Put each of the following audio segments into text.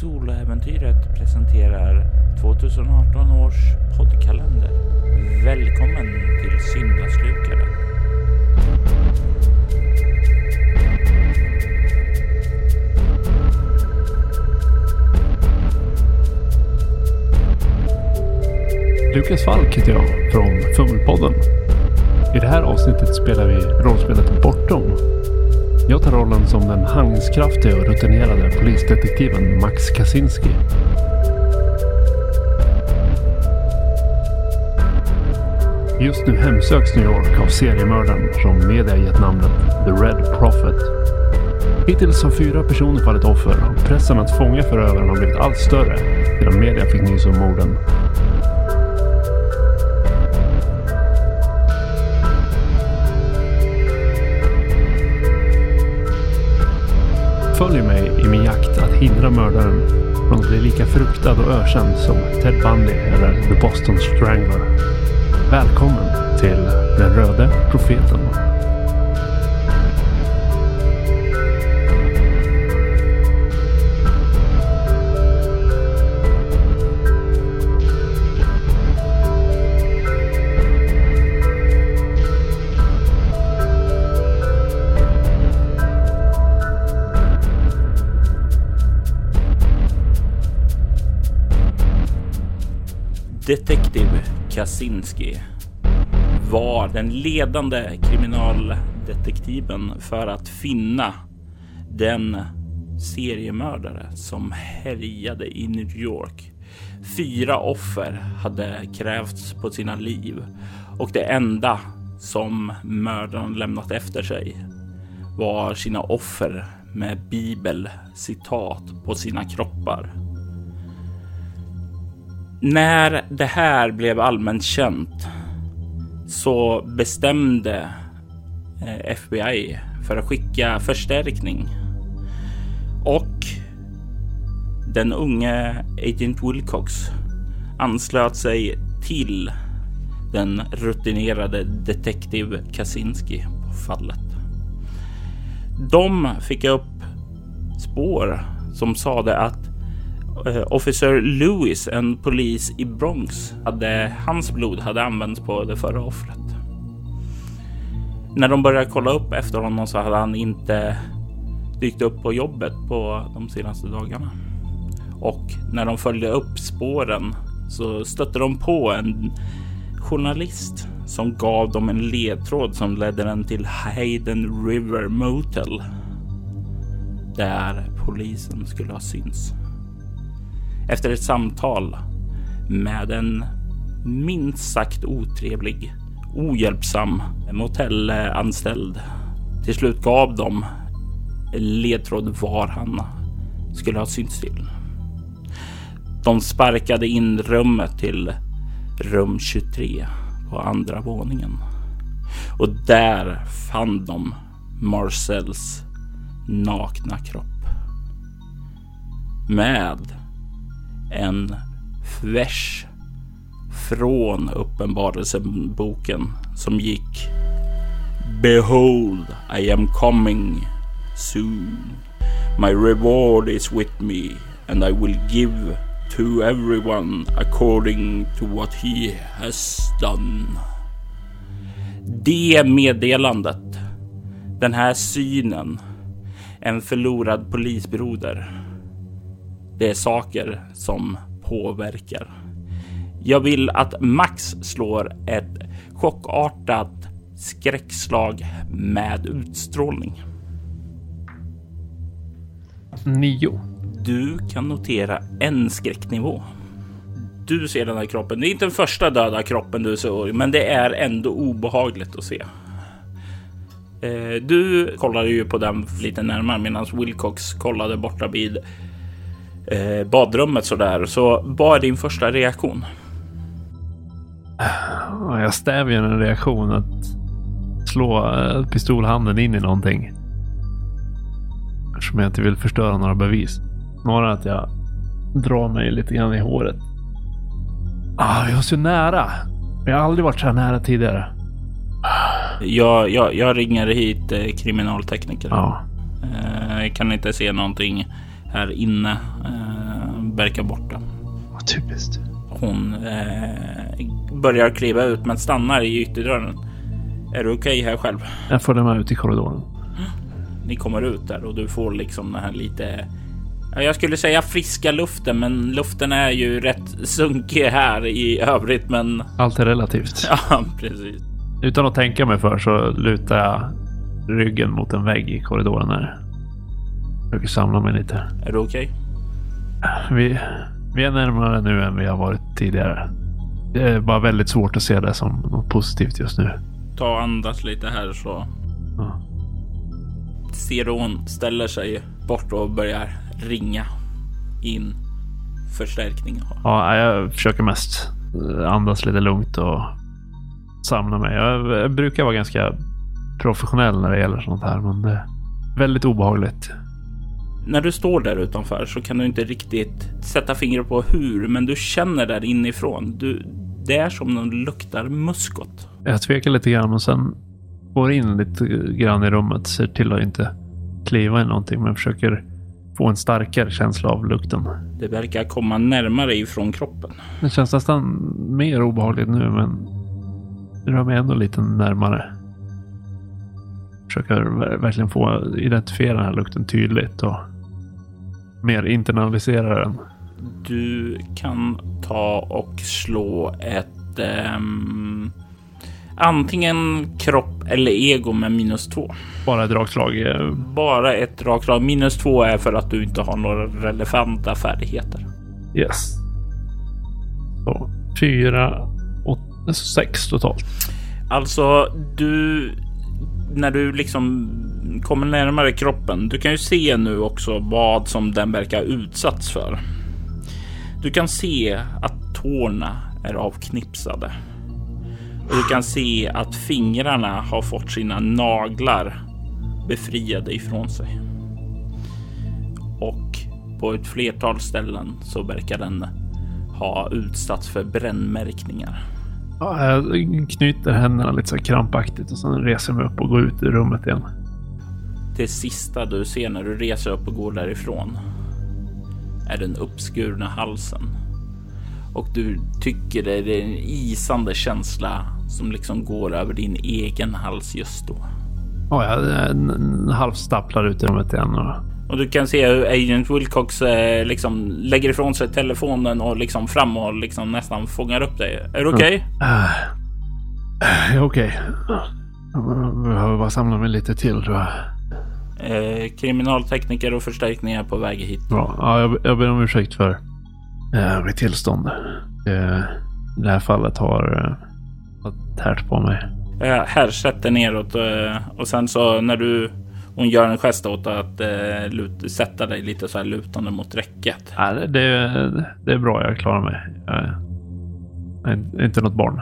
Soloäventyret presenterar 2018 års poddkalender. Välkommen till Syndaslukaren. Lukas Falk heter jag från Fummelpodden. I det här avsnittet spelar vi rollspelet Bortom. Jag tar rollen som den handlingskraftiga och rutinerade polisdetektiven Max Kaczynski. Just nu hemsöks New York av seriemördaren som media gett namnet The Red Prophet. Hittills har fyra personer fallit offer och pressen att fånga förövaren har blivit allt större sedan media fick nys om morden. Följ mig i min jakt att hindra mördaren från att bli lika fruktad och ökänd som Ted Bundy eller The Boston Strangler. Välkommen till Den röde profeten. Detektiv Kaczynski var den ledande kriminaldetektiven för att finna den seriemördare som härjade i New York. Fyra offer hade krävts på sina liv och det enda som mördaren lämnat efter sig var sina offer med bibelcitat på sina kroppar. När det här blev allmänt känt så bestämde eh, FBI för att skicka förstärkning. Och den unge Agent Wilcox anslöt sig till den rutinerade detektiv Kaczynski på fallet. De fick upp spår som sade att Eh, officer Lewis, en polis i Bronx, hade hans blod hade använts på det förra offret. När de började kolla upp efter honom så hade han inte dykt upp på jobbet på de senaste dagarna. Och när de följde upp spåren så stötte de på en journalist som gav dem en ledtråd som ledde den till Hayden River Motel. Där polisen skulle ha synts. Efter ett samtal med en minst sagt otrevlig, ohjälpsam motellanställd. Till slut gav de ledtråd var han skulle ha synts till. De sparkade in rummet till rum 23 på andra våningen och där fann de Marcells nakna kropp. Med en vers från uppenbarelseboken som gick Behold, I am coming soon. My reward is with me and I will give to everyone according to what he has done. Det meddelandet, den här synen, en förlorad polisbroder det är saker som påverkar. Jag vill att Max slår ett chockartat skräckslag med utstrålning. Nio. Du kan notera en skräcknivå. Du ser den här kroppen. Det är inte den första döda kroppen du ser, men det är ändå obehagligt att se. Du kollade ju på den lite närmare medan Wilcox kollade borta vid eh, badrummet sådär. Så vad är din första reaktion? Jag stävjar en reaktion att slå pistolhanden in i någonting. Eftersom jag inte vill förstöra några bevis. Snarare att jag drar mig lite grann i håret. Ah, jag är så nära. Jag har aldrig varit så här nära tidigare. Jag, jag, jag ringer hit eh, kriminaltekniker. Ja. Eh, jag kan inte se någonting här inne eh, verkar borta. Vad typiskt. Hon eh, börjar kliva ut men stannar i ytterdörren. Är du okej okay här själv? Jag följer med ut i korridoren. Ni kommer ut där och du får liksom den här lite jag skulle säga friska luften, men luften är ju rätt sunkig här i övrigt. Men allt är relativt. Ja, precis. Utan att tänka mig för så lutar jag ryggen mot en vägg i korridoren här. Försöker samla mig lite. Är du okej? Okay? Vi, vi är närmare nu än vi har varit tidigare. Det är bara väldigt svårt att se det som något positivt just nu. Ta och andas lite här så. Ja. Ser du hon ställer sig bort och börjar ringa in förstärkning. Ja, jag försöker mest andas lite lugnt och samla mig. Jag brukar vara ganska professionell när det gäller sånt här, men det är väldigt obehagligt. När du står där utanför så kan du inte riktigt sätta fingret på hur, men du känner där inifrån. Du, det är som någon luktar muskot. Jag tvekar lite grann, men sen går in lite grann i rummet. Ser till att inte kliva i någonting, men försöker få en starkare känsla av lukten. Det verkar komma närmare ifrån kroppen. Det känns nästan mer obehagligt nu, men rör mig ändå lite närmare. Försöker verkligen få identifiera den här lukten tydligt och mer internalisera den. Du kan ta och slå ett um, antingen kropp eller ego med minus två. Bara ett dragslag? Bara ett dragslag. Minus två är för att du inte har några relevanta färdigheter. Yes. Så fyra, åtta, sex totalt. Alltså, du när du liksom kommer närmare kroppen. Du kan ju se nu också vad som den verkar utsatts för. Du kan se att tårna är avknipsade. Och du kan se att fingrarna har fått sina naglar befriade ifrån sig. Och på ett flertal ställen så verkar den ha utsatts för brännmärkningar. Ja, jag knyter händerna lite så krampaktigt och sen reser jag mig upp och går ut ur rummet igen. Det sista du ser när du reser upp och går därifrån är den uppskurna halsen. Och du tycker det är en isande känsla som liksom går över din egen hals just då. Ja, jag halvstapplar ut i rummet igen. Och... och du kan se hur Agent Wilcox eh, liksom lägger ifrån sig telefonen och liksom fram och liksom nästan fångar upp dig. Är du okej? Okay? Uh, uh, okej. Okay. Jag behöver bara samla mig lite till tror jag. Eh, kriminaltekniker och förstärkningar på väg hit. Bra. Ja, jag, jag ber om ursäkt för eh, mitt tillstånd. Eh, det här fallet har eh, tärt på mig. Eh, här, sätt dig neråt eh, och sen så när du hon gör en gest åt att eh, lut, sätta dig lite så här lutande mot räcket. Ja, det, det är bra, jag klarar mig. Jag är inte något barn.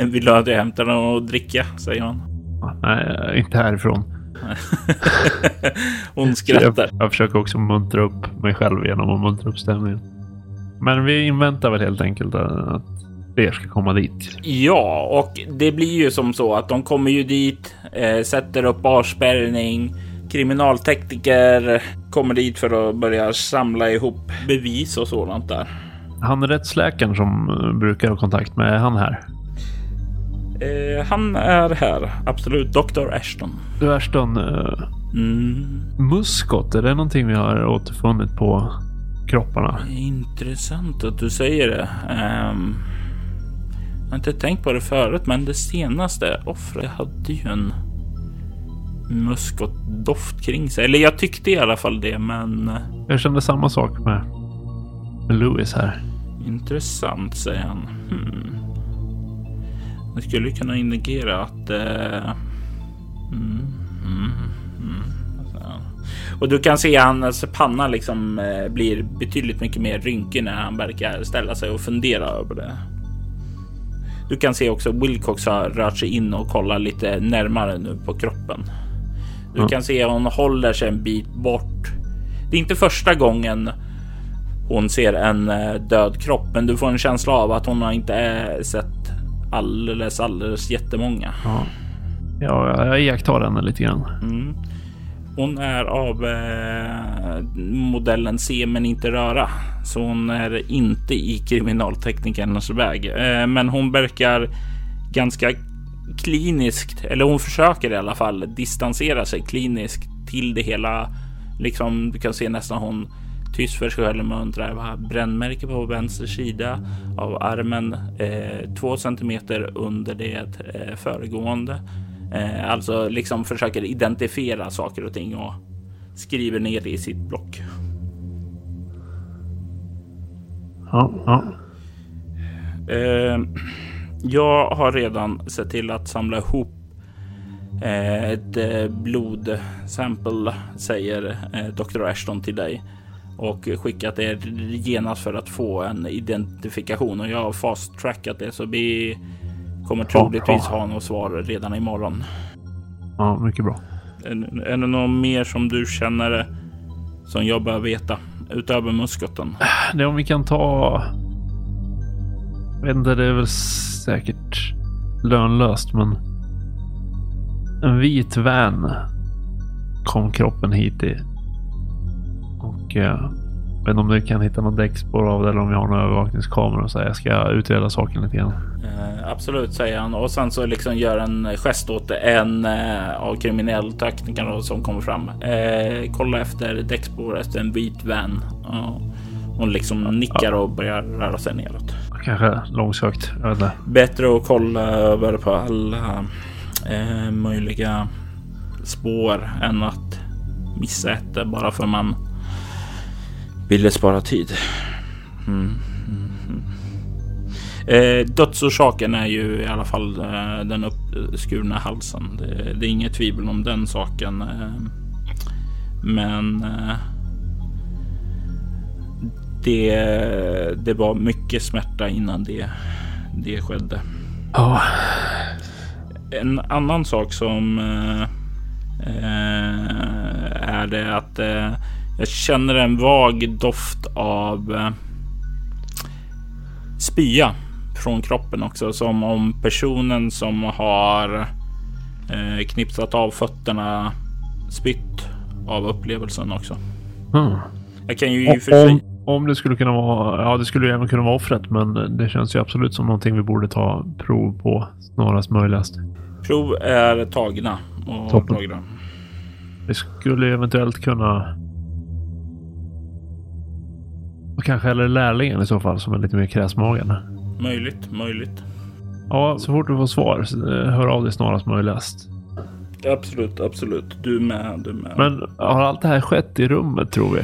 Vill du att jag hämtar något att dricka? Säger hon. Nej, inte härifrån. hon skrattar. Jag, jag försöker också muntra upp mig själv genom att muntra upp stämningen. Men vi inväntar väl helt enkelt att fler ska komma dit. Ja, och det blir ju som så att de kommer ju dit, eh, sätter upp avspärrning. Kriminaltekniker kommer dit för att börja samla ihop bevis och sådant där. Han rättsläkaren som brukar ha kontakt med, är han här? Eh, han är här, absolut. Dr. Ashton. Du Ashton, eh, mm. muskot, är det någonting vi har återfunnit på kropparna? Intressant att du säger det. Um, jag har inte tänkt på det förut, men det senaste offret hade ju en muskotdoft kring sig. Eller jag tyckte i alla fall det, men... Jag kände samma sak med, med Louis här. Intressant, säger han. Hmm. Det skulle kunna indikera att... Eh... Mm, mm, mm. Och du kan se hans panna liksom eh, blir betydligt mycket mer rynkig när han verkar ställa sig och fundera över det. Du kan se också Wilcox har rört sig in och kollar lite närmare nu på kroppen. Du kan se hon håller sig en bit bort. Det är inte första gången hon ser en eh, död kropp, men du får en känsla av att hon har inte eh, sett alldeles, alldeles jättemånga. Ja, ja jag iakttar henne lite grann. Mm. Hon är av eh, modellen se men inte röra. Så hon är inte i kriminalteknikerns väg. Eh, men hon verkar ganska kliniskt, eller hon försöker i alla fall distansera sig kliniskt till det hela. Liksom du kan se nästan hon tyst för sig själv muntrar. Brännmärke på vänster sida av armen, eh, två centimeter under det eh, föregående. Eh, alltså liksom försöker identifiera saker och ting och skriver ner det i sitt block. Ja, ja. Eh, jag har redan sett till att samla ihop eh, ett eh, blodsample, säger Dr. Ashton till dig och skickat det genast för att få en identifikation och jag har fast trackat det så vi kommer troligtvis ha något svar redan imorgon. Ja, mycket bra. Är, är det något mer som du känner som jag bör veta utöver muskotten? Det om vi kan ta. Jag vet inte, det är väl säkert lönlöst, men. En vit van kom kroppen hit i. Jag inte om du kan hitta någon däckspår av det eller om vi har några övervakningskameror. Så jag ska utreda saken lite grann. Eh, absolut, säger han och sen så liksom gör en gest åt en eh, av kriminellteknikerna som kommer fram. Eh, kolla efter däckspår efter en vit van. Och hon liksom nickar och börjar röra sig neråt. Kanske långsökt. Jag vet inte. Bättre att kolla över på alla eh, möjliga spår än att missa ett bara för man ville spara tid. Mm. Eh, dödsorsaken är ju i alla fall eh, den uppskurna halsen. Det, det, är inget tvivel om den saken. Eh, men eh, det, det var mycket smärta innan det, det skedde. Ja. En annan sak som eh, eh, är det att jag känner en vag doft av spya från kroppen också. Som om personen som har eh, knipsat av fötterna spytt av upplevelsen också. Mm. Jag kan ju i och för sig... Om, om det skulle kunna vara, ja det skulle ju även kunna vara offret, men det känns ju absolut som någonting vi borde ta prov på snarast möjligast. Prov är tagna och Toppen. tagna. Vi skulle eventuellt kunna och kanske eller lärlingen i så fall som är lite mer kräsmagen. Möjligt, möjligt. Ja, så fort du får svar, eh, hör av dig snarast möjligast. Absolut, absolut. Du med, du med. Men har allt det här skett i rummet tror vi?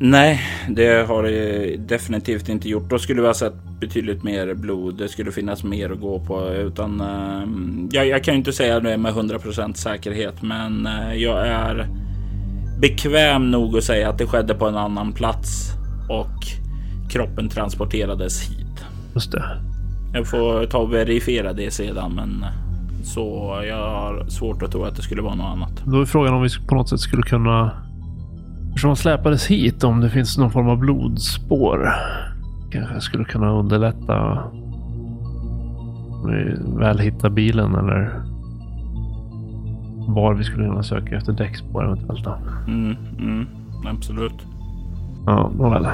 Nej, det har det definitivt inte gjort. Då skulle vi ha sett betydligt mer blod. Det skulle finnas mer att gå på. Utan, uh, jag, jag, kan ju inte säga det med 100% säkerhet, men uh, jag är bekväm nog att säga att det skedde på en annan plats och kroppen transporterades hit. Just det. Jag får ta och verifiera det sedan, men så jag har svårt att tro att det skulle vara något annat. Då är frågan om vi på något sätt skulle kunna Eftersom han släpades hit, om det finns någon form av blodspår. Kanske skulle kunna underlätta. Om vi väl hittar bilen eller var vi skulle kunna söka efter däckspår eventuellt. Då. Mm, mm, absolut. Ja, nåväl.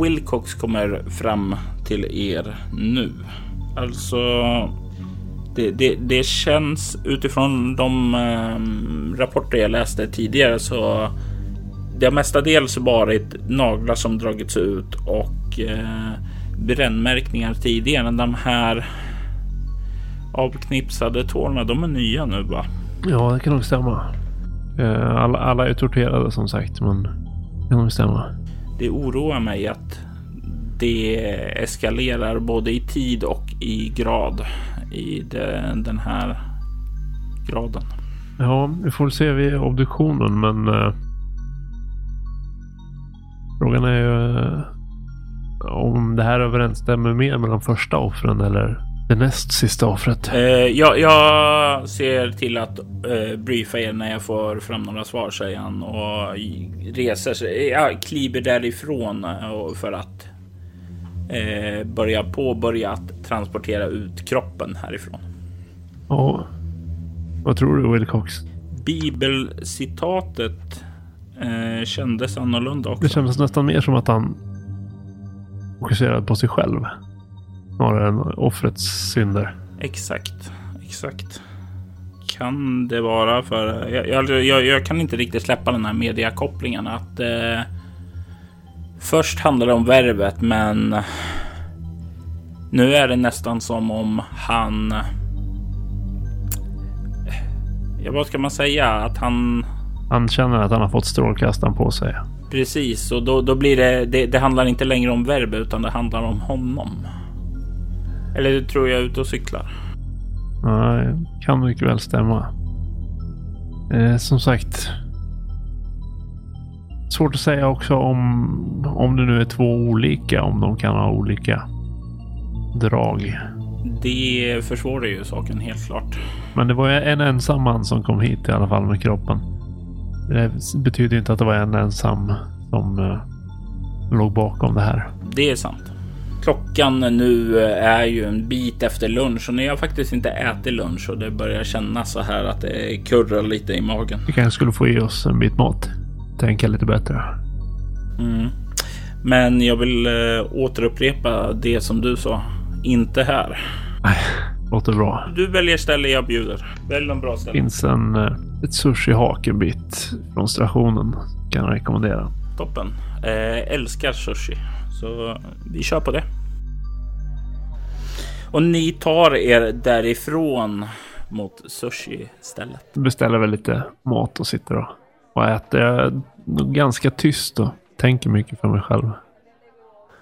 Wilcox kommer fram till er nu. Alltså, det, det, det känns utifrån de eh, rapporter jag läste tidigare så det har mestadels varit naglar som dragits ut och eh, brännmärkningar tidigare. De här avknipsade tårna, de är nya nu va? Ja, det kan nog stämma. Eh, alla, alla är torterade som sagt, men det kan nog stämma. Det oroar mig att det eskalerar både i tid och i grad i den här graden. Ja, vi får se vid obduktionen, men eh, frågan är ju eh, om det här överensstämmer mer med de första offren eller det näst sista offret. Eh, jag, jag ser till att eh, briefa er när jag får fram några svar, säger han och reser sig. Jag kliver därifrån eh, för att eh, börja påbörja att transportera ut kroppen härifrån. Ja. Vad tror du Wilcox? bibelcitatet eh, kändes annorlunda också. Det kändes nästan mer som att han fokuserade på sig själv. Snarare än offrets synder. Exakt, exakt. Kan det vara för... Jag, jag, jag, jag kan inte riktigt släppa den här mediakopplingen att eh, först handlar det om värvet, men nu är det nästan som om han... Ja, vad ska man säga? Att han... Han känner att han har fått strålkastaren på sig. Precis, och då, då blir det, det... Det handlar inte längre om verb, utan det handlar om honom. Eller tror jag är ute och cyklar? Nej, kan mycket väl stämma. Eh, som sagt. Svårt att säga också om, om det nu är två olika, om de kan ha olika drag. Det försvårar ju saken helt klart. Men det var en ensam man som kom hit i alla fall med kroppen. Det betyder inte att det var en ensam som uh, låg bakom det här. Det är sant. Klockan nu är ju en bit efter lunch och ni har faktiskt inte ätit lunch och det börjar kännas så här att det kurrar lite i magen. Vi kanske skulle få i oss en bit mat. Tänka lite bättre. Mm. Men jag vill äh, återupprepa det som du sa. Inte här. Nej, låter bra. Du väljer ställe jag bjuder. Välj någon bra ställe. finns en, eh, ett sushi-hak en bit från stationen. Kan jag rekommendera. Toppen. Äh, älskar sushi. Så vi kör på det. Och ni tar er därifrån mot sushi-stället. Beställer väl lite mat och sitter och, och äter. Jag är ganska tyst och tänker mycket för mig själv.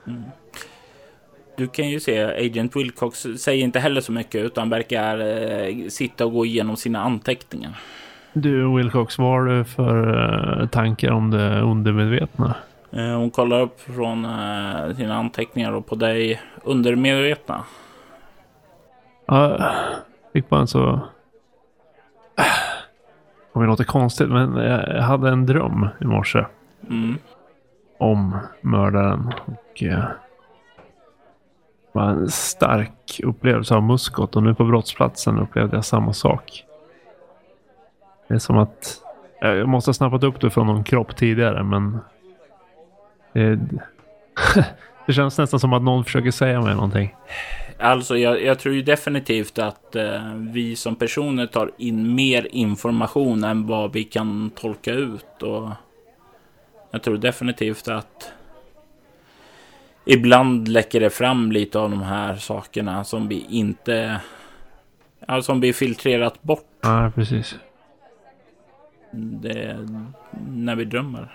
Mm. Du kan ju se Agent Wilcox säger inte heller så mycket utan verkar eh, sitta och gå igenom sina anteckningar. Du Wilcox, vad har du för eh, tankar om det undermedvetna? Eh, hon kollar upp från eh, sina anteckningar och på dig undermedvetna. Ja, fick bara en så... Om det låter konstigt, men jag hade en dröm i morse. Mm. Om mördaren. Och, eh, var en stark upplevelse av muskot och nu på brottsplatsen upplevde jag samma sak. Det är som att jag måste ha snappat upp det från någon kropp tidigare men det, det känns nästan som att någon försöker säga mig någonting. Alltså, jag, jag tror ju definitivt att eh, vi som personer tar in mer information än vad vi kan tolka ut. Och jag tror definitivt att ibland läcker det fram lite av de här sakerna som vi inte... Ja, som vi filtrerat bort. Ja, precis. Det, när vi drömmer.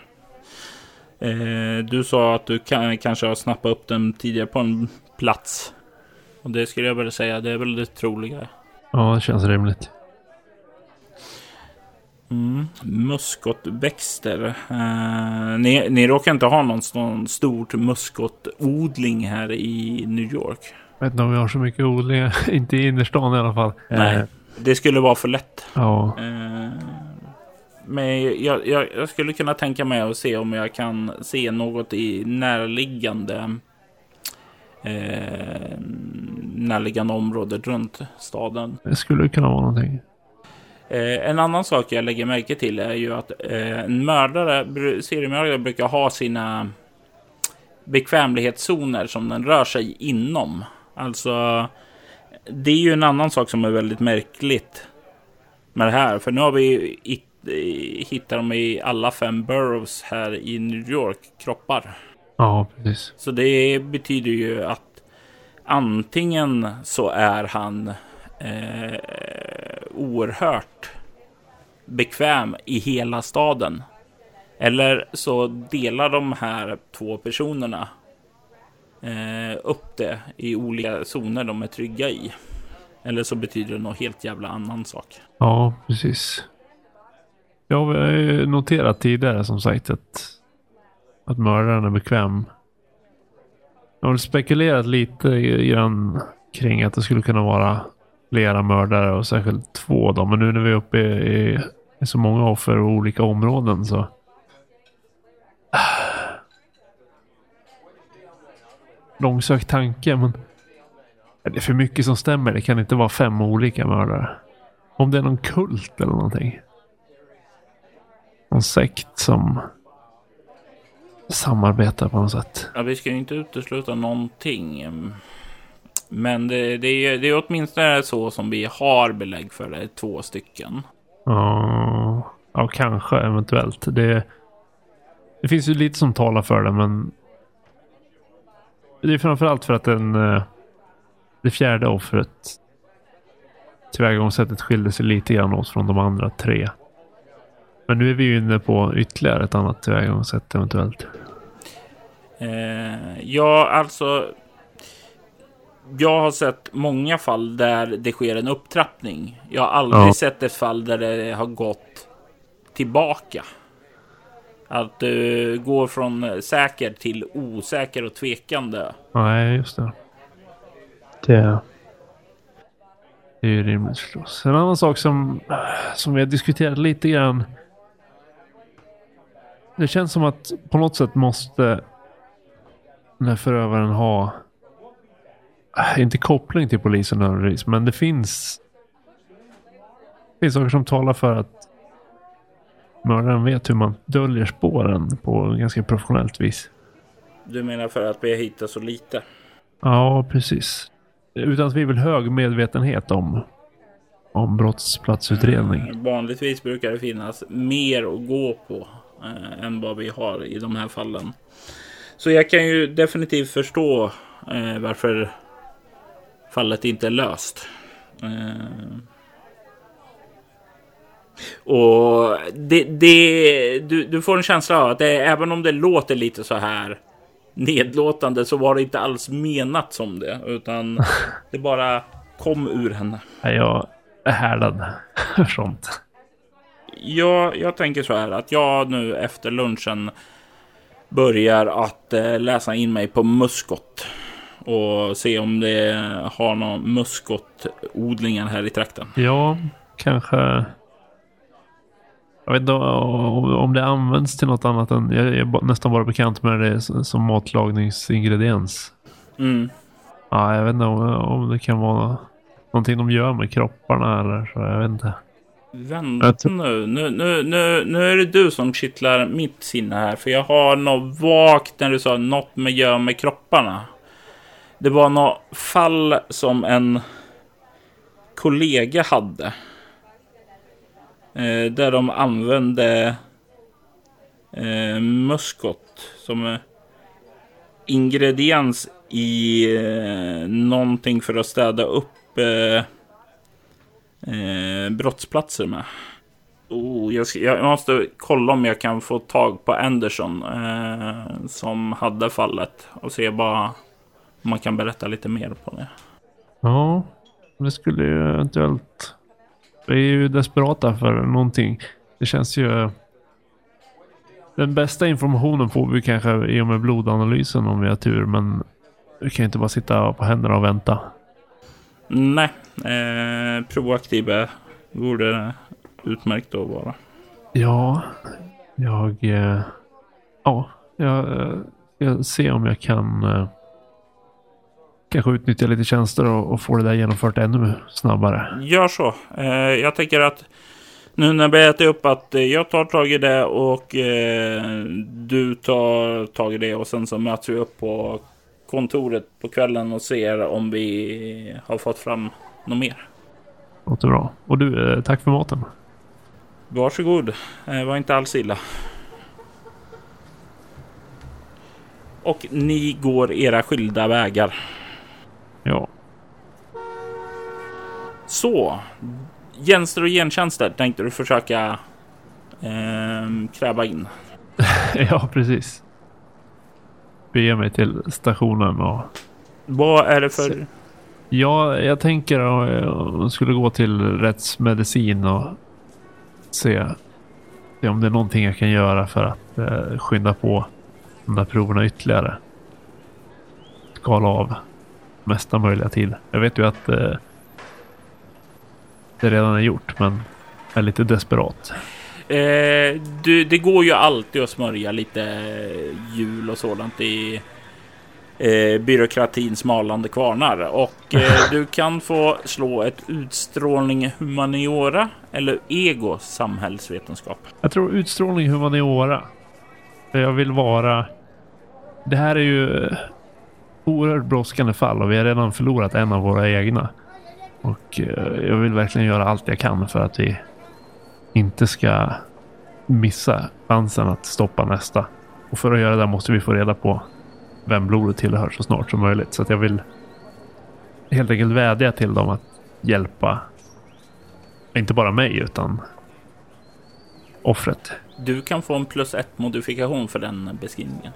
Eh, du sa att du kan, kanske har snappat upp den tidigare på en plats. Och det skulle jag väl säga, det är väl det troliga. Ja, det känns rimligt. Mm. Muskotväxter. Uh, ni, ni råkar inte ha någon sån stort muskotodling här i New York? Jag vet inte om vi har så mycket odlingar. inte i innerstan i alla fall. Nej, uh, det skulle vara för lätt. Ja. Uh, men jag, jag, jag, skulle kunna tänka mig att se om jag kan se något i närliggande eh, närliggande området runt staden. Det skulle kunna vara någonting. Eh, en annan sak jag lägger märke till är ju att eh, en mördare, seriemördare brukar ha sina bekvämlighetszoner som den rör sig inom. Alltså, det är ju en annan sak som är väldigt märkligt med det här. För nu har vi hittat dem i alla fem boroughs här i New York, kroppar. Ja, precis. Så det betyder ju att antingen så är han eh, oerhört bekväm i hela staden. Eller så delar de här två personerna eh, upp det i olika zoner de är trygga i. Eller så betyder det något helt jävla annan sak. Ja, precis. Jag har ju noterat tidigare som sagt att, att mördaren är bekväm. Jag har spekulerat lite grann kring att det skulle kunna vara flera mördare och särskilt två då. Men nu när vi är uppe i, i, i så många offer och olika områden så. Långsökt tanke men. Det är för mycket som stämmer. Det kan inte vara fem olika mördare. Om det är någon kult eller någonting någon sekt som samarbetar på något sätt. Ja, vi ska ju inte utesluta någonting. Men det, det, är, det är åtminstone så som vi har belägg för det, två stycken. Ja, ja kanske eventuellt. Det, det finns ju lite som talar för det, men det är framförallt för att den, eh, det fjärde offret tillvägagångssättet skilde sig lite grann åt från de andra tre. Men nu är vi ju inne på ytterligare ett annat tillvägagångssätt eventuellt. Eh, ja, alltså. Jag har sett många fall där det sker en upptrappning. Jag har aldrig ja. sett ett fall där det har gått tillbaka. Att du går från säker till osäker och tvekande. Nej, just det. Det, det är ju rimligt förstås. En annan sak som, som vi har diskuterat lite grann. Det känns som att på något sätt måste den här förövaren ha inte koppling till polisen nödvändigtvis, men det finns det finns saker som talar för att mördaren vet hur man döljer spåren på ganska professionellt vis. Du menar för att vi har hittat så lite? Ja, precis. Utan tvivel hög medvetenhet om, om brottsplatsutredning. Mm, vanligtvis brukar det finnas mer att gå på eh, än vad vi har i de här fallen. Så jag kan ju definitivt förstå eh, varför fallet inte är löst. Eh, och det, det, du, du får en känsla av att det, även om det låter lite så här nedlåtande så var det inte alls menat som det, utan det bara kom ur henne. Jag är härdad för sånt. Ja, jag tänker så här att jag nu efter lunchen börjar att eh, läsa in mig på muskot och se om det har några muskotodlingar här i trakten. Ja, kanske jag vet inte om det används till något annat än... Jag är nästan bara bekant med det som matlagningsingrediens. Mm. Ja, jag vet inte om, det kan vara någonting de gör med kropparna eller så. Jag vet inte. Vänta nu. Nu, nu, nu. nu är det du som kittlar mitt sinne här. För jag har något vagt när du sa något med gör med kropparna. Det var något fall som en kollega hade. Eh, där de använde eh, muskot som ingrediens i eh, någonting för att städa upp eh, eh, brottsplatser med. Oh, jag, ska, jag, måste kolla om jag kan få tag på Anderson eh, som hade fallet och se bara om man kan berätta lite mer på det. Ja, det skulle ju eventuellt vi är ju desperata för någonting. Det känns ju... Den bästa informationen får vi kanske i och med blodanalysen om vi har tur. Men vi kan inte bara sitta på händerna och vänta. Nej, eh, proaktiva vore utmärkt att vara. Ja, jag... Eh, ja, jag, eh, jag ser om jag kan... Eh, kanske utnyttja lite tjänster och, och få det där genomfört ännu snabbare. Gör så. Jag tänker att nu när vi äter upp att jag tar tag i det och du tar tag i det och sen så möts vi upp på kontoret på kvällen och ser om vi har fått fram något mer. Låter bra. Och du, eh, tack för maten. Varsågod. Eh, var inte alls illa. Och ni går era skilda vägar. Ja. Så. Tjänster och gentjänster tänkte du försöka eh, kräva in. ja, precis. Bege mig till stationen och... Vad är det för... Ja, jag tänker att jag skulle gå till rättsmedicin och se, se om det är någonting jag kan göra för att eh, skynda på de där proverna ytterligare. Skala av mesta möjliga tid. Jag vet ju att eh, det redan är gjort, men är lite desperat. Eh, du, det går ju alltid att smörja lite eh, jul och sådant i eh, byråkratins malande kvarnar. Och eh, du kan få slå ett utstrålning humaniora eller ego samhällsvetenskap. Jag tror utstrålning humaniora. Jag vill vara... Det här är ju oerhört brådskande fall och vi har redan förlorat en av våra egna. Och eh, jag vill verkligen göra allt jag kan för att vi inte ska missa chansen att stoppa nästa. Och för att göra det måste vi få reda på vem blodet tillhör så snart som möjligt. Så att jag vill helt enkelt vädja till dem att hjälpa inte bara mig utan offret. Du kan få en plus ett modifikation för den beskrivningen.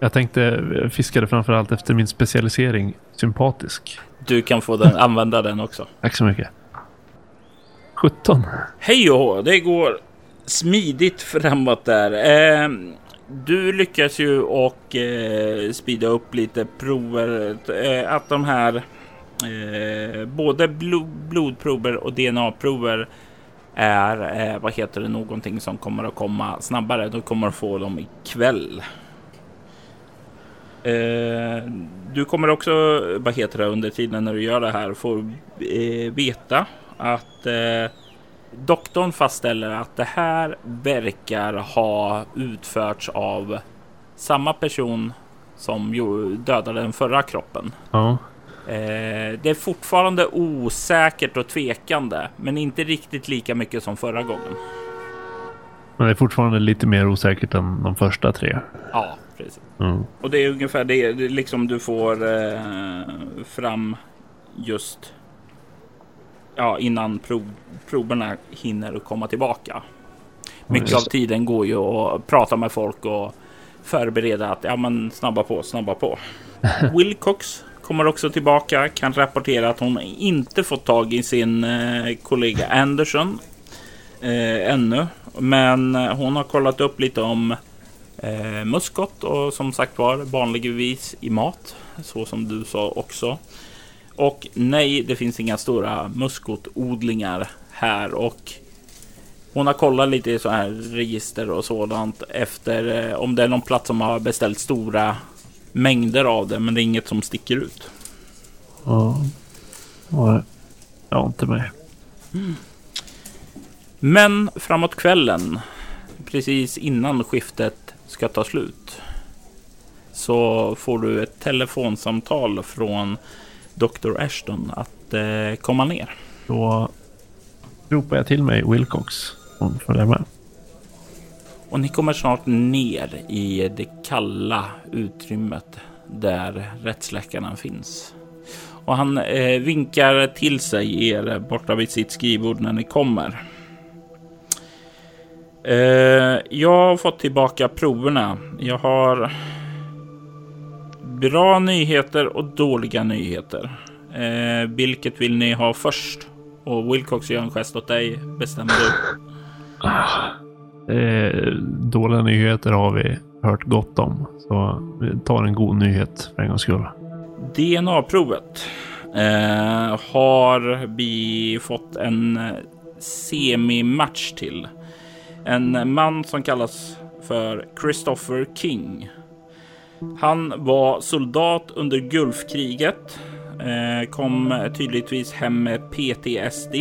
Jag tänkte fiskade framförallt efter min specialisering sympatisk. Du kan få den, använda den också. Tack så mycket. 17. Hej och det går smidigt framåt där. Eh, du lyckas ju och eh, speeda upp lite prover. Eh, att de här eh, både bl blodprover och DNA-prover är eh, vad heter det någonting som kommer att komma snabbare. Du kommer att få dem ikväll. Eh, du kommer också, vad heter det, under tiden när du gör det här få eh, veta att eh, doktorn fastställer att det här verkar ha utförts av samma person som dödade den förra kroppen. Ja. Eh, det är fortfarande osäkert och tvekande, men inte riktigt lika mycket som förra gången. Men det är fortfarande lite mer osäkert än de första tre. Ja, precis. Mm. Och det är ungefär det, det liksom du får eh, fram just ja, innan prov, proverna hinner komma tillbaka. Mycket av tiden går ju att prata med folk och förbereda att ja, men snabba på, snabba på. Wilcox kommer också tillbaka, kan rapportera att hon inte fått tag i sin eh, kollega Anderson eh, ännu. Men hon har kollat upp lite om eh, muskot och som sagt var vanligtvis i mat, så som du sa också. Och nej, det finns inga stora muskotodlingar här och hon har kollat lite i så här register och sådant efter eh, om det är någon plats som har beställt stora mängder av det, men det är inget som sticker ut. Ja, nej, jag har inte med. Mm. Men framåt kvällen, precis innan skiftet ska ta slut, så får du ett telefonsamtal från Dr. Ashton att eh, komma ner. Då ropar jag till mig Wilcox. Hon följer med. Och ni kommer snart ner i det kalla utrymmet där rättsläkaren finns. Och han eh, vinkar till sig er borta vid sitt skrivbord när ni kommer. Eh, jag har fått tillbaka proverna. Jag har bra nyheter och dåliga nyheter. Eh, vilket vill ni ha först? Och Wilcox gör en gest åt dig. Bestämmer du. Eh, dåliga nyheter har vi hört gott om. Så vi tar en god nyhet för en gångs skull. DNA-provet eh, har vi fått en semi-match till. En man som kallas för Christopher King. Han var soldat under Gulfkriget. Eh, kom tydligtvis hem med PTSD.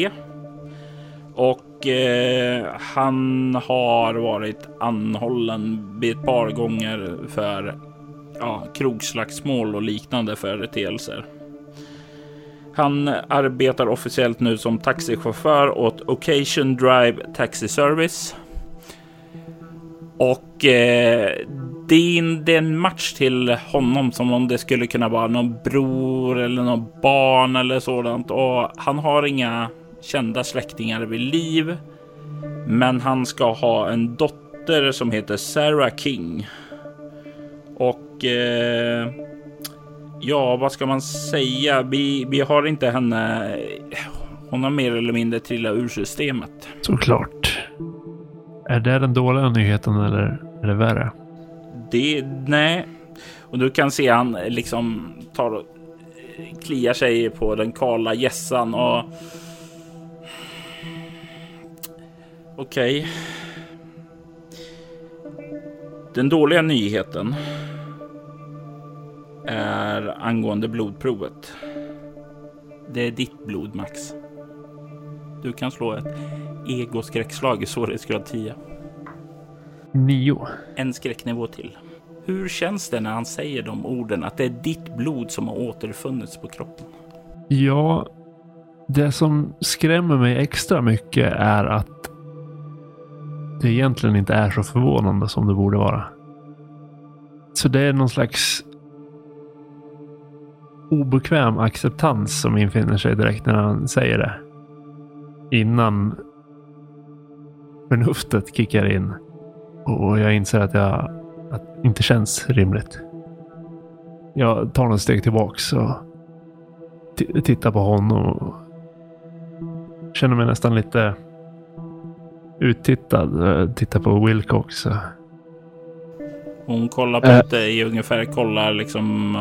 Och eh, han har varit anhållen ett par gånger för ja, krogslagsmål och liknande företeelser. Han arbetar officiellt nu som taxichaufför åt Occasion Drive Taxi Service. Och eh, det är en match till honom som om det skulle kunna vara någon bror eller någon barn eller sådant. Och han har inga kända släktingar vid liv. Men han ska ha en dotter som heter Sarah King. Och eh, ja, vad ska man säga? Vi, vi har inte henne. Hon har mer eller mindre trillat ur systemet. Såklart. Är det den dåliga nyheten eller är det värre? Det, nej. Och du kan se han liksom tar och eh, kliar sig på den kala gässan och Okej. Okay. Den dåliga nyheten är angående blodprovet. Det är ditt blod, Max. Du kan slå ett egoskräckslag i svårighetsgrad 10. Nio. En skräcknivå till. Hur känns det när han säger de orden att det är ditt blod som har återfunnits på kroppen? Ja, det som skrämmer mig extra mycket är att det egentligen inte är så förvånande som det borde vara. Så det är någon slags obekväm acceptans som infinner sig direkt när han säger det. Innan förnuftet kickar in och jag inser att jag att det inte känns rimligt. Jag tar några steg tillbaks och tittar på honom och känner mig nästan lite uttittad. Tittar på Wilcox. Hon kollar på äh. dig ungefär, kollar liksom.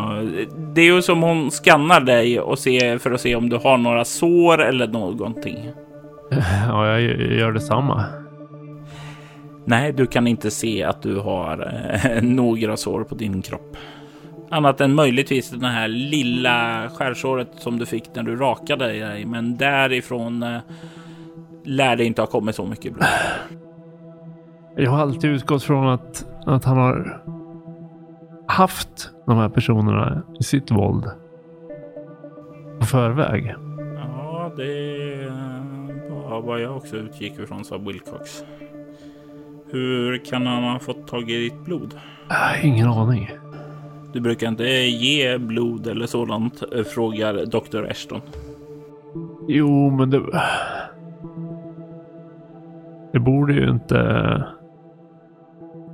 Det är ju som hon skannar dig och ser för att se om du har några sår eller någonting. Ja, jag gör detsamma. Nej, du kan inte se att du har eh, några sår på din kropp. Annat än möjligtvis det här lilla skärsåret som du fick när du rakade dig. Men därifrån eh, lär det inte ha kommit så mycket blod. Jag har alltid utgått från att, att han har haft de här personerna i sitt våld på förväg. Ja, det var vad jag också utgick ifrån, sa Wilcox. Hur kan han ha fått tag i ditt blod? Äh, ingen aning. Du brukar inte ge blod eller sådant, eh, frågar Dr. Ashton. Jo, men det... Det borde ju inte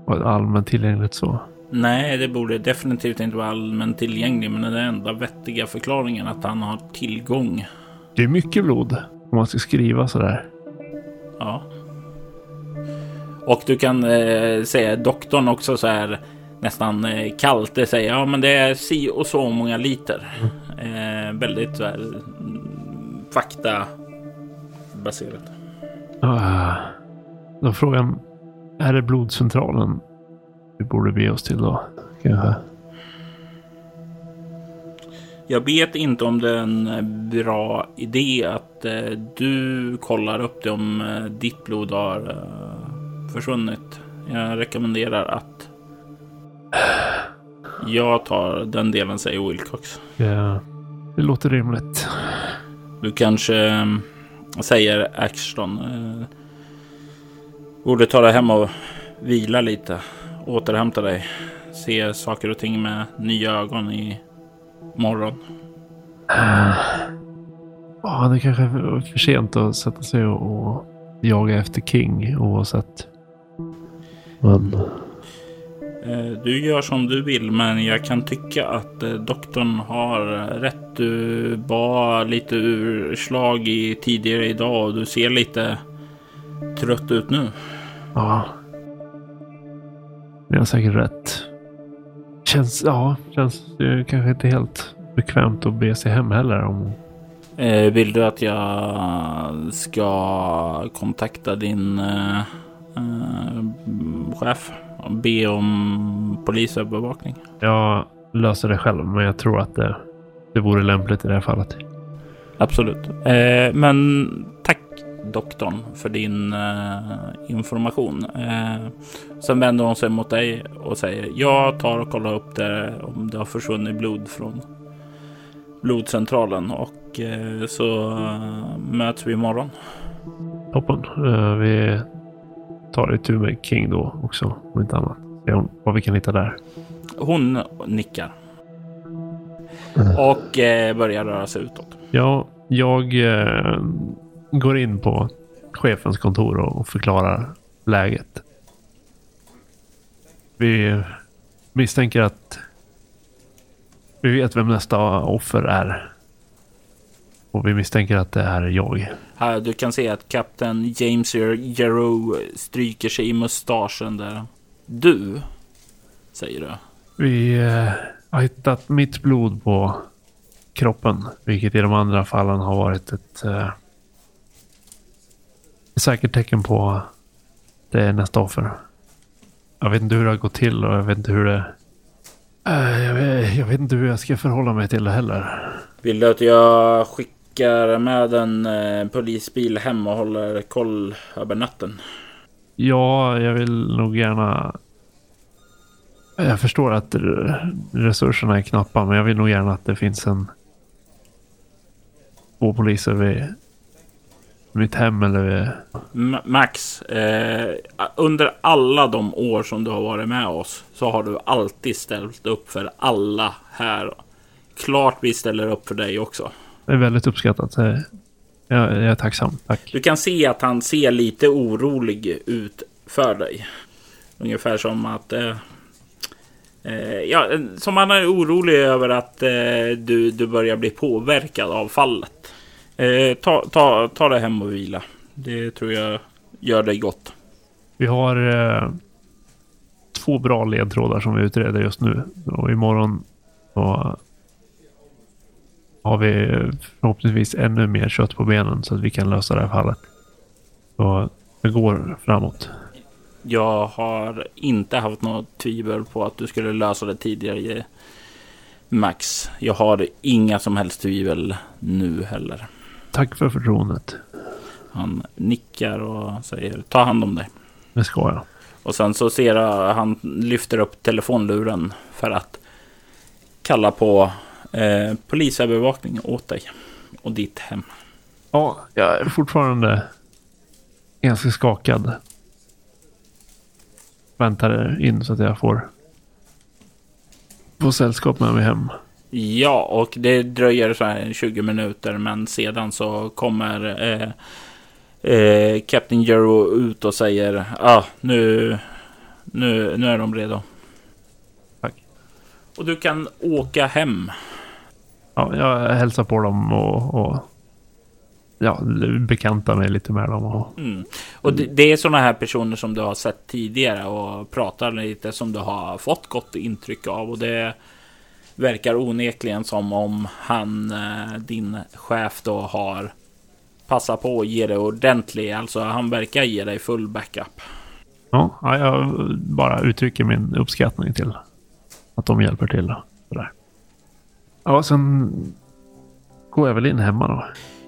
vara allmänt tillgängligt så. Nej, det borde definitivt inte vara allmänt tillgängligt, men den enda vettiga förklaringen att han har tillgång. Det är mycket blod om man ska skriva sådär. Ja. Och du kan eh, säga doktorn också så här nästan eh, kallt. Det säger ja, men det är si och så många liter. Eh, väldigt så här mm, fakta baserat. Uh, då frågan är det blodcentralen vi borde be oss till då? Kanske. Jag vet inte om det är en bra idé att eh, du kollar upp det om eh, ditt blod har eh, försvunnit. Jag rekommenderar att jag tar den delen, säger Wilcox. Ja, det låter rimligt. Du kanske säger Axton. Eh, borde ta dig hem och vila lite. Återhämta dig. Se saker och ting med nya ögon i morgon. Ja, det kanske är för sent att sätta sig och jaga efter King oavsett. Men... Eh, du gör som du vill, men jag kan tycka att eh, doktorn har rätt. Du var lite urslag i tidigare idag och du ser lite trött ut nu. Ja. Det har säkert rätt. Känns, ja, känns det kanske inte helt bekvämt att be sig hem heller. Om... Eh, vill du att jag ska kontakta din eh, chef be om polisövervakning. Jag löser det själv, men jag tror att det, det vore lämpligt i det här fallet. Absolut. Eh, men tack doktorn för din eh, information. Eh, sen vänder hon sig mot dig och säger jag tar och kollar upp det om det har försvunnit blod från blodcentralen och eh, så möts vi imorgon. Toppen. Vi tar itu med King då också, om inte annat. Se vad vi kan hitta där. Hon nickar. Och eh, börjar röra sig utåt. Ja, jag eh, går in på chefens kontor och förklarar läget. Vi misstänker att vi vet vem nästa offer är. Och vi misstänker att det är jag. Här, du kan se att kapten James Jarrow stryker sig i mustaschen där. Du, säger du. Vi eh, har hittat mitt blod på kroppen. Vilket i de andra fallen har varit ett eh, säkert tecken på det är nästa offer. Jag vet inte hur det har gått till och jag vet inte hur det... Uh, jag, vet, jag, vet inte hur jag ska förhålla mig till det heller. Vill du att jag skickar med en eh, polisbil hem och håller koll över natten? Ja, jag vill nog gärna... Jag förstår att resurserna är knappa, men jag vill nog gärna att det finns en... Två poliser vid mitt hem eller. Max, eh, under alla de år som du har varit med oss så har du alltid ställt upp för alla här. Klart vi ställer upp för dig också. Det är väldigt uppskattat. Jag, jag är tacksam. Tack. Du kan se att han ser lite orolig ut för dig. Ungefär som att... Eh, eh, ja, som han är orolig över att eh, du, du börjar bli påverkad av fallet. Eh, ta, ta, ta dig hem och vila. Det tror jag gör dig gott. Vi har eh, två bra ledtrådar som vi utreder just nu. Och imorgon så har vi förhoppningsvis ännu mer kött på benen så att vi kan lösa det här fallet. Så det går framåt. Jag har inte haft något tvivel på att du skulle lösa det tidigare Max. Jag har inga som helst tvivel nu heller. Tack för förtroendet. Han nickar och säger ta hand om dig. Det ska jag. Och sen så ser jag han lyfter upp telefonluren för att kalla på eh, polisövervakning åt dig och ditt hem. Ja, jag är fortfarande ganska skakad. Väntar in så att jag får få sällskap med mig hem. Ja, och det dröjer så här 20 minuter, men sedan så kommer eh, eh, Captain Jero ut och säger ja, ah, nu, nu, nu är de redo. Tack. Och du kan åka hem. Ja, jag hälsar på dem och, och ja, bekanta mig lite med dem. Och, mm. och det, det, är sådana här personer som du har sett tidigare och pratar lite som du har fått gott intryck av. Och det verkar onekligen som om han, eh, din chef då har passat på att ge dig ordentlig, alltså han verkar ge dig full backup. Ja, jag bara uttrycker min uppskattning till att de hjälper till. Sådär. Ja, sen går jag väl in hemma då.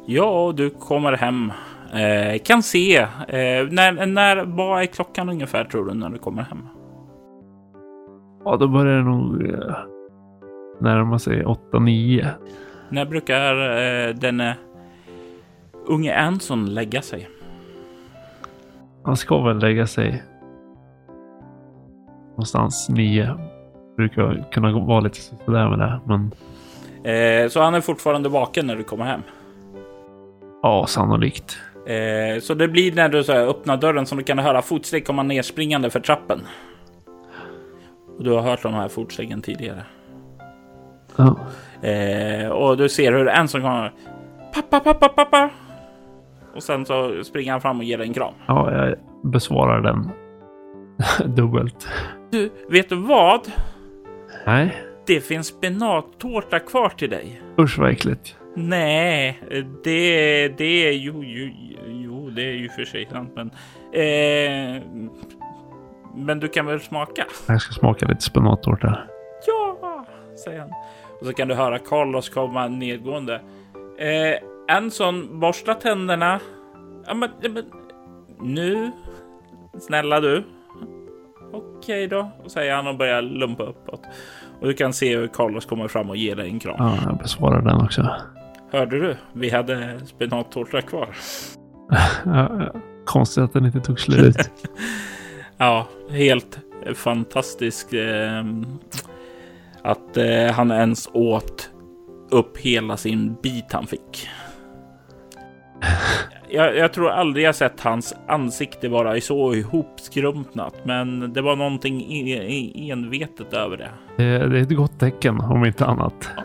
Ja, du kommer hem. Eh, kan se. Eh, när, när, vad är klockan ungefär tror du när du kommer hem? Ja, då börjar det nog eh, närma sig 8-9. När brukar eh, den unge Anson lägga sig? Han ska väl lägga sig någonstans 9. Brukar kunna vara lite sådär med det, men. Eh, så han är fortfarande vaken när du kommer hem? Ja, sannolikt. Eh, så det blir när du så här, öppnar dörren som du kan höra fotsteg komma nerspringande för trappen. Och du har hört de här fotstegen tidigare. Ja. Eh, och du ser hur en som kommer. Pappa, pappa, pappa. Och sen så springer han fram och ger dig en kram. Ja, jag besvarar den dubbelt. Du, vet du vad? Nej. Det finns spenattårta kvar till dig. Usch vad äckligt. Nej, det, det är ju, ju, jo, det är ju för sig sant, men. Eh, men du kan väl smaka? Jag ska smaka lite spenattårta. Ja, säger han. Och så kan du höra Carlos komma nedgående. Eh, en sån, borsta tänderna. Ja, men, men nu. Snälla du. Okej då, säger han och börjar lumpa uppåt. Och du kan se hur Carlos kommer fram och ger dig en kram. Ja, jag besvarar den också. Hörde du? Vi hade spenattårta kvar. konstigt att den inte tog slut. ja, helt fantastisk. Eh, att eh, han ens åt upp hela sin bit han fick. Jag, jag, tror aldrig jag sett hans ansikte vara så ihopskrumpnat, men det var någonting envetet över det. Det är ett gott tecken om inte annat.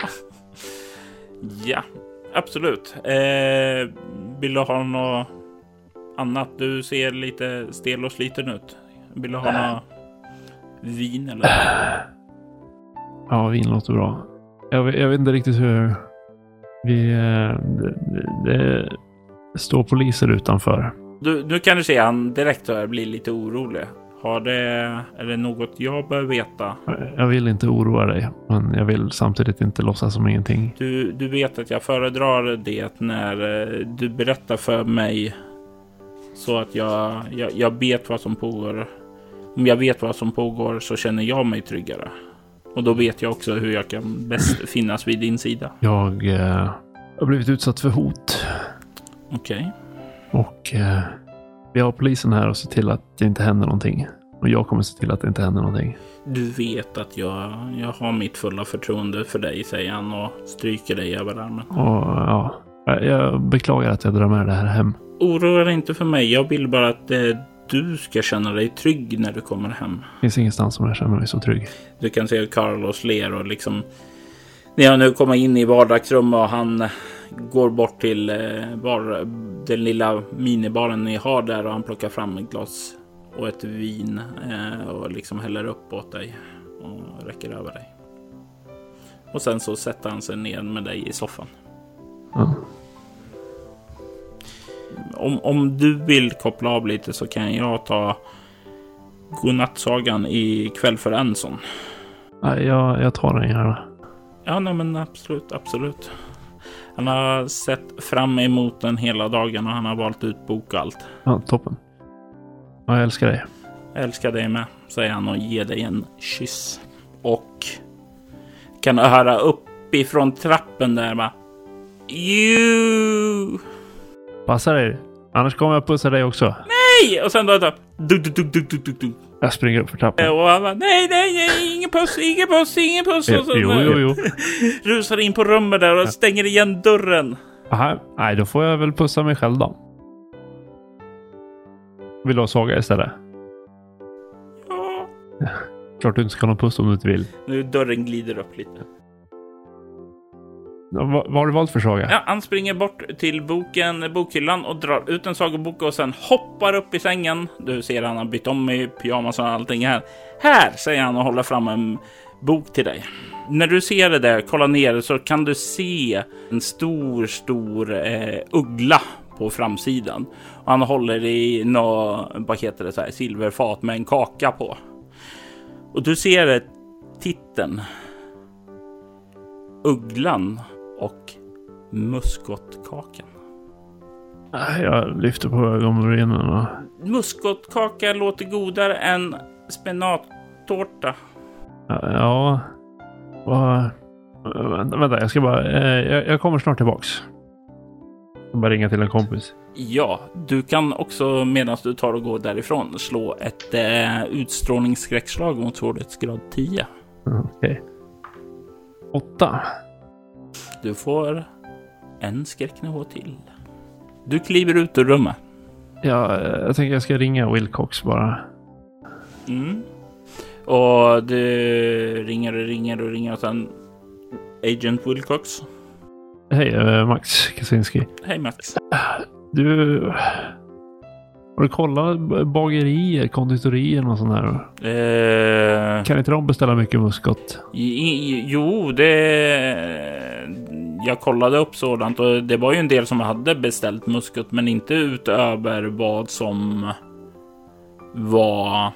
Ja, absolut. Eh, vill du ha något annat? Du ser lite stel och sliten ut. Vill du ha något vin eller? Ja, vin låter bra. Jag, jag vet inte riktigt hur vi... Eh, det, det står poliser utanför. Du, nu kan du se han direkt blir lite orolig. Har det, är det något jag bör veta? Jag vill inte oroa dig, men jag vill samtidigt inte låtsas som ingenting. Du, du vet att jag föredrar det när eh, du berättar för mig så att jag, jag, jag vet vad som pågår. Om jag vet vad som pågår så känner jag mig tryggare. Och då vet jag också hur jag kan bäst finnas vid din sida. Jag eh, har blivit utsatt för hot. Okej. Och eh, vi har polisen här och ser till att det inte händer någonting. Och jag kommer se till att det inte händer någonting. Du vet att jag, jag har mitt fulla förtroende för dig, säger han och stryker dig över armen. Och ja, jag beklagar att jag drar med det här hem. Oroa dig inte för mig. Jag vill bara att eh, du ska känna dig trygg när du kommer hem. Det finns ingenstans som jag känner mig så trygg. Du kan se Carlos ler och liksom... När jag nu kommer in i vardagsrummet och han går bort till eh, bar, den lilla minibaren ni har där och han plockar fram ett glas och ett vin eh, och liksom häller upp åt dig och räcker över dig. Och sen så sätter han sig ner med dig i soffan. Ja. Om, om du vill koppla av lite så kan jag ta godnattsagan i kväll för Enson. Nej, jag, jag tar den gärna. Ja, nej, men absolut, absolut. Han har sett fram emot den hela dagen och han har valt ut bok och allt. Ja, toppen. Ja, jag älskar dig. Jag älskar dig med, säger han och ger dig en kyss. Och kan höra uppifrån trappen där bara. You! Passa dig. Annars kommer jag pussa dig också. Nej! Och sen då, då duk, duk, duk, duk, duk, duk. Jag springer upp för trappan. Och han bara, nej, nej, nej, ingen puss, ingen puss, ingen puss. Jo, Och så jo, jo. jo. rusar in på rummet där och stänger igen dörren. Aha, nej, då får jag väl pussa mig själv då. Vill du ha saga istället? Ja. Klart du inte ska ha någon puss om du inte vill. Nu dörren glider upp lite. Vad, har du valt för saga? Ja, han springer bort till boken, bokhyllan och drar ut en sagobok och sen hoppar upp i sängen. Du ser han har bytt om i pyjamas och allting här. Här, säger han och håller fram en bok till dig. När du ser det där, kolla ner, så kan du se en stor, stor eh, uggla på framsidan. Och han håller i något, vad heter det, så här, silverfat med en kaka på. Och du ser titeln. Ugglan och muskotkakan. Jag lyfter på ögonbrynen. Muskotkaka låter godare än spenattårta. Ja... Vad... Vänta, vänta, jag ska bara... eh, Jag, jag kommer snart tillbaks. Jag bara ringa till en kompis. Ja, du kan också medan du tar och går därifrån slå ett eh, utstrålningsskräckslag mot svårighetsgrad 10. Ja, Okej. Åtta. Du får en skräcknivå till. Du kliver ut ur rummet. Ja, jag tänker jag ska ringa Wilcox bara. Mm. Och du ringer och ringer och ringer och sen Agent Wilcox. Hej, eh, Max Kaczynski. Hej Max. Du... Har du kollat bagerier, konditorier och sånt där? Eh, Kan inte de beställa mycket muskot? jo, det... Jag kollade upp sådant och det var ju en del som hade beställt muskot, men inte utöver vad som var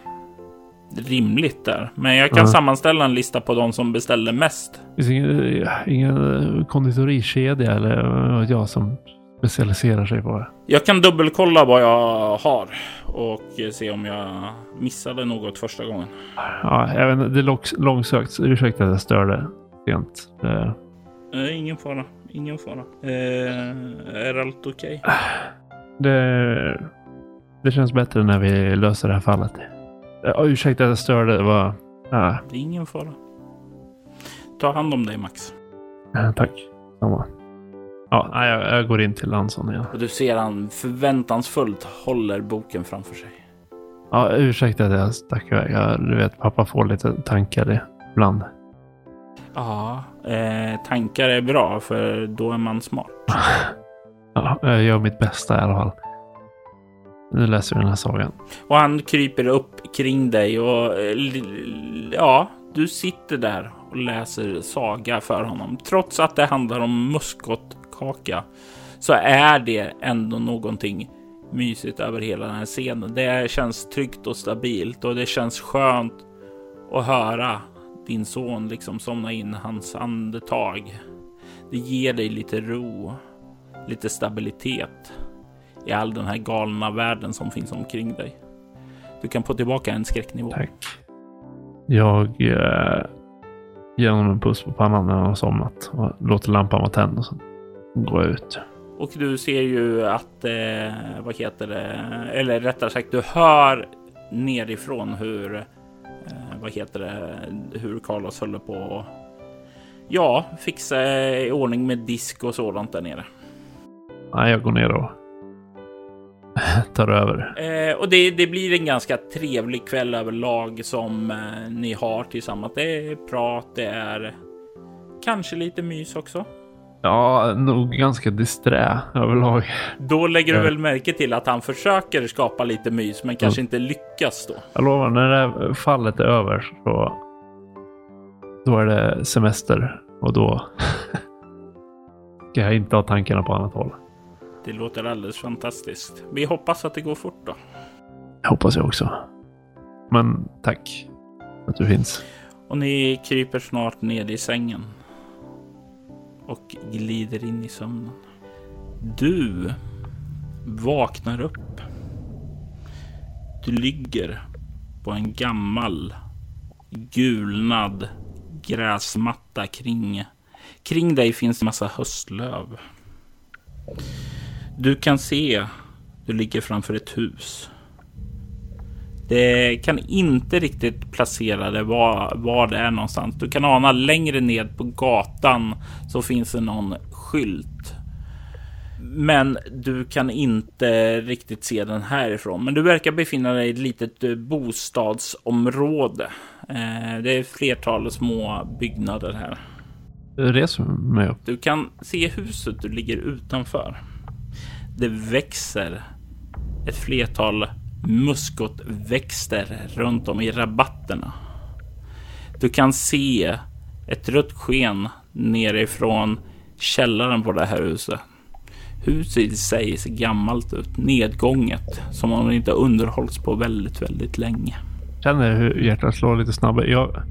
rimligt där. Men jag kan Ja. sammanställa en lista på de som beställde mest. Finns det ingen, ingen konditorikedja eller jag som specialiserar sig på det? Jag kan dubbelkolla vad jag har och se om jag missade något första gången. Ja, inte, det är lång- långsökt. Ursäkta att jag störde sent. Eh, ingen fara, ingen fara. Eh, är allt okej? Det, det känns bättre när vi löser det här fallet. Ja, ursäkta att jag störde. Det var... Ja, Det är ingen fara. Ta hand om dig Max. tack. Samma. Ja, nej, jag, jag går in till Lanson igen. Och du ser han förväntansfullt håller boken framför sig. Ja, ursäkta att jag stack iväg. Du vet, pappa får lite tankar ibland. Ja, eh, tankar är bra för då är man smart. Ja, jag gör mitt bästa i alla fall. Nu läser vi den här sagan. Och han kryper upp kring dig och eh, ja, du sitter där och läser saga för honom. Trots att det handlar om muskotkaka så är det ändå någonting mysigt över hela den här scenen. Det känns tryggt och stabilt och det känns skönt att höra din son liksom somna in hans andetag. Det ger dig lite ro, lite stabilitet i all den här galna världen som finns omkring dig. Du kan få tillbaka en skräcknivå. Tack. Jag eh, ger honom en puss på pannan när han har somnat och låter lampan vara tänd och så går jag ut. Och du ser ju att, eh, vad heter det, eller rättare sagt du hör nerifrån hur, eh, vad heter det, hur Carlos håller på och ja, fixa i ordning med disk och sådant där nere. Nej, jag går ner och tar över. Eh, och det, det, blir en ganska trevlig kväll överlag som eh, ni har tillsammans. Det är prat, det är kanske lite mys också. Ja, nog ganska disträ överlag. Då lägger du väl märke till att han försöker skapa lite mys, men kanske mm. inte lyckas då. Jag lovar, när det här fallet är över så då är det semester och då ska jag inte ha tankarna på annat håll. Det låter alldeles fantastiskt. Vi hoppas att det går fort då. Jag hoppas jag också. Men tack att du finns. Och ni kryper snart ned i sängen. Och glider in i sömnen. Du vaknar upp. Du ligger på en gammal gulnad gräsmatta kring. Kring dig finns en massa höstlöv. Du kan se, du ligger framför ett hus. Det kan inte riktigt placera det var, var det är någonstans. Du kan ana längre ned på gatan så finns det någon skylt. Men du kan inte riktigt se den härifrån. Men du verkar befinna dig i ett litet eh, bostadsområde. Eh, det är flertal små byggnader här. Reser mig upp. Du kan se huset du ligger utanför. Det växer ett flertal muskotväxter runt om i rabatterna. Du kan se ett rött sken nerifrån källaren på det här huset. Huset i sig ser gammalt ut, nedgånget, som om det inte underhållits på väldigt, väldigt länge. Känner hur hjärtat slår lite snabbare. Jag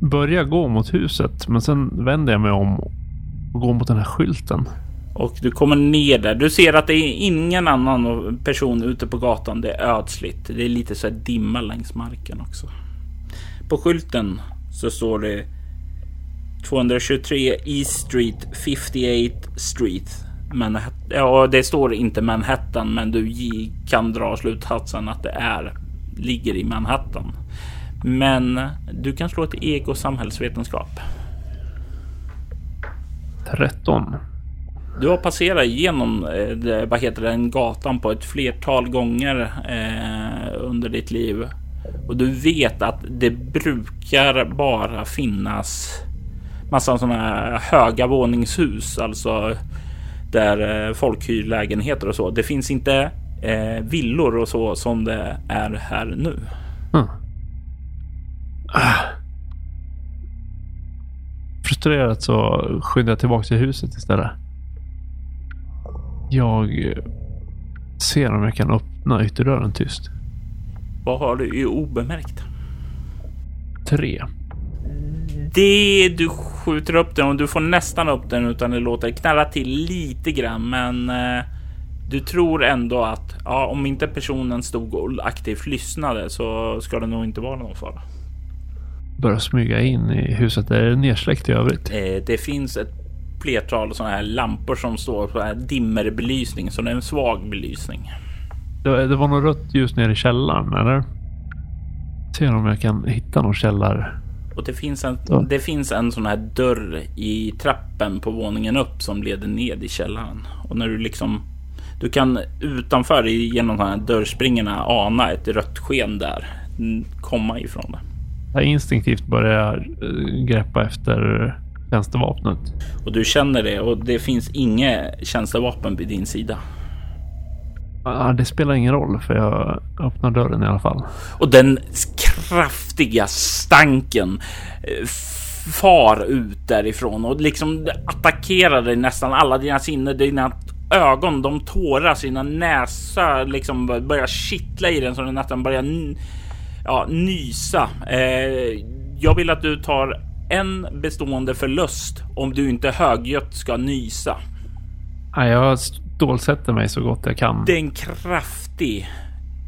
börjar gå mot huset, men sen vänder jag mig om och går mot den här skylten. Och du kommer ner där. Du ser att det är ingen annan person ute på gatan. Det är ödsligt. Det är lite så här dimma längs marken också. På skylten så står det 223 East Street 58 Street. Manhattan. Ja, det står inte Manhattan, men du kan dra slutsatsen att det är ligger i Manhattan. Men du kan slå ett eko samhällsvetenskap. 13. Du har passerat igenom eh, vad heter den gatan på ett flertal gånger eh, under ditt liv. Och du vet att det brukar bara finnas massa sådana här höga våningshus, alltså där eh, folk hyr lägenheter och så. Det finns inte eh, villor och så som det är här nu. Mm. Ah. Frustrerat så skyndar jag tillbaka till huset istället. Jag ser om jag kan öppna ytterdörren tyst. Vad har du i obemärkt? Tre. Det du skjuter upp den och du får nästan upp den utan det låter knalla till lite grann. Men eh, du tror ändå att ja, om inte personen stod och aktivt lyssnade så ska det nog inte vara någon fara. Börjar smyga in i huset. Är det nedsläckt i övrigt? Eh, det finns ett flertal sådana här lampor som står på här dimmerbelysning, så det är en svag belysning. Det, det var något rött ljus nere i källaren, eller? Se om jag kan hitta någon källare. Och det finns en, det finns en sån här dörr i trappen på våningen upp som leder ned i källaren. Och när du liksom du kan utanför genom de här dörrspringorna ana ett rött sken där komma ifrån det. Jag instinktivt börjar eh, greppa efter tjänstevapnet. Och du känner det och det finns inget tjänstevapen vid din sida. Ja, det spelar ingen roll för jag öppnar dörren i alla fall. Och den kraftiga stanken eh, far ut därifrån och liksom attackerar dig nästan alla dina sinnen. Dina ögon de tåras, dina näsa liksom börjar kittla i den så den nästan börjar ja, nysa. Eh, jag vill att du tar en bestående förlust om du inte högljutt ska nysa. Ja, jag stålsätter mig så gott jag kan. Det är en kraftig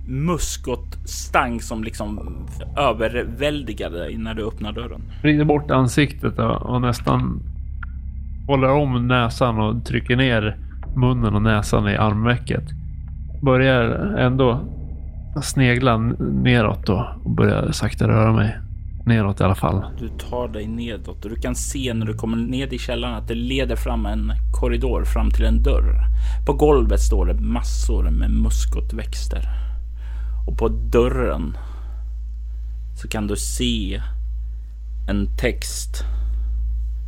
muskotstank som liksom överväldigar dig när du öppnar dörren. Vrider bort ansiktet och nästan håller om näsan och trycker ner munnen och näsan i armvecket. Börjar ändå snegla neråt då och börjar sakta röra mig neråt i alla fall. Du tar dig nedåt och du kan se när du kommer ned i källaren att det leder fram en korridor fram till en dörr. På golvet står det massor med muskotväxter och på dörren så kan du se en text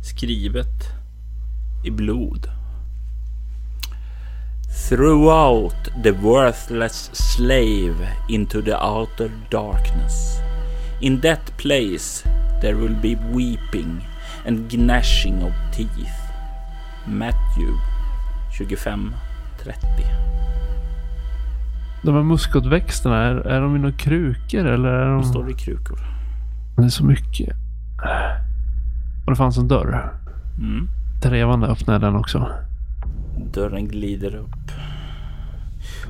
skrivet i blod. Throughout the worthless slave into the outer darkness. In that place there will be weeping and gnashing of teeth. Matthew 25.30 De här muskotväxterna, är, är de i några krukor eller? Är de... de står i krukor. Det är så mycket. Och det fanns en dörr. Mm. Trevande öppnade den också. Dörren glider upp.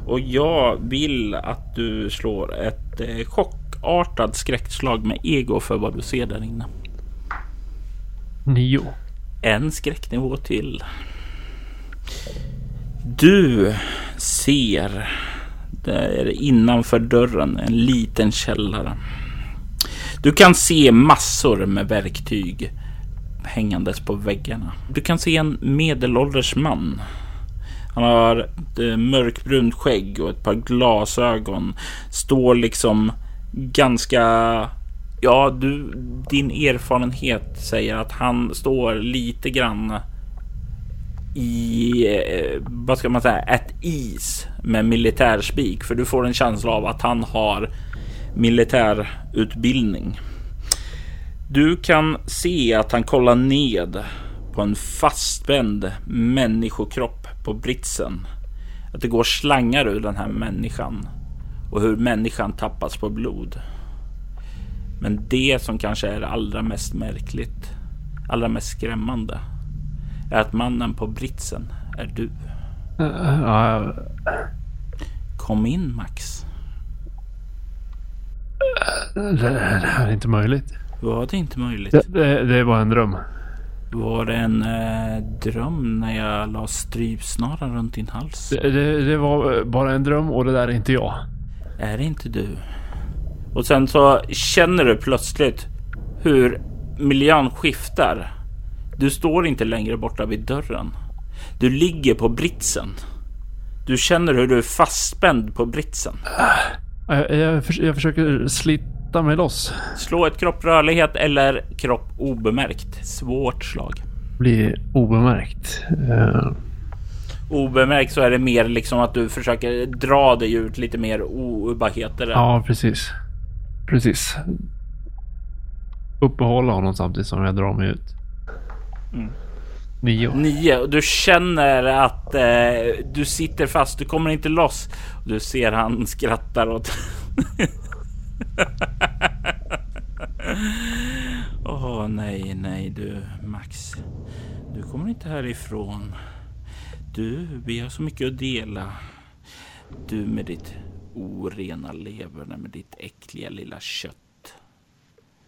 Och jag vill att du slår ett eh, chockartat skräckslag med ego för vad du ser där inne. Nio. En skräcknivå till. Du ser där innanför dörren en liten källare. Du kan se massor med verktyg hängandes på väggarna. Du kan se en medelålders man. Han har ett mörkbrunt skägg och ett par glasögon. Står liksom ganska... Ja, du, din erfarenhet säger att han står lite grann i, eh, vad ska man säga, ett is med militärspik. För du får en känsla av att han har militärutbildning. Du kan se att han kollar ned på en fastspänd människokropp på britsen. Att det går slangar ur den här människan och hur människan tappas på blod. Men det som kanske är allra mest märkligt, allra mest skrämmande, är att mannen på britsen är du. Kom in Max. Det, det här är inte möjligt. Var det inte möjligt? Det, det, det var en dröm. Var det en eh, dröm när jag la strypsnaran runt din hals? Det, det, det, var bara en dröm och det där är inte jag. Är det inte du? Och sen så känner du plötsligt hur miljön skiftar. Du står inte längre borta vid dörren. Du ligger på britsen. Du känner hur du är fastspänd på britsen. Jag, jag, jag försöker slita mig loss. Slå ett kropp rörlighet eller kropp obemärkt. Svårt slag. Blir obemärkt. Uh... Obemärkt så är det mer liksom att du försöker dra dig ut lite mer obehagligheter. Ja, precis. Precis. Uppehålla honom samtidigt som jag drar mig ut. Mm. Nio. Nio. Du känner att eh, du sitter fast. Du kommer inte loss. Du ser han skrattar åt. Åh oh, nej, nej du Max. Du kommer inte härifrån. Du, vi har så mycket att dela. Du med ditt orena leverne med ditt äckliga lilla kött.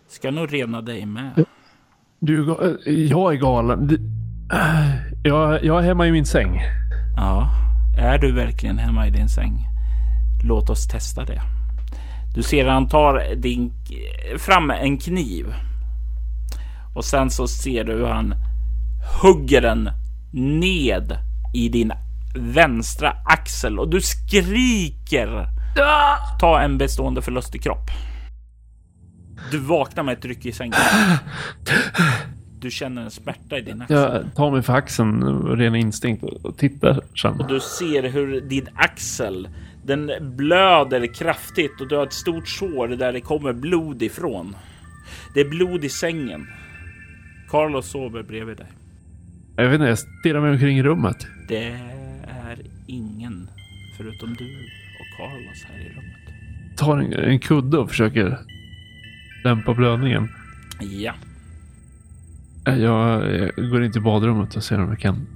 Ska nog rena dig med. Du, jag är galen. Jag, jag är hemma i min säng. Ja, är du verkligen hemma i din säng? Låt oss testa det. Du ser han tar din, fram en kniv. Och sen så ser du hur han hugger den ned i din vänstra axel och du skriker. Ta en bestående förlust i kropp. Du vaknar med ett ryck i sängen. Du känner en smärta i din axel. Jag tar mig för axeln, ren instinkt, och tittar sen. Och du ser hur din axel, den blöder kraftigt och du har ett stort sår där det kommer blod ifrån. Det är blod i sängen. Carlos sover bredvid dig. Jag vet inte, jag stirrar mig omkring i rummet. Det är ingen förutom du och Carlos här i rummet. Tar en, en kudde och försöker dämpa blödningen. Ja, Jag, jag går in till badrummet och ser om jag kan...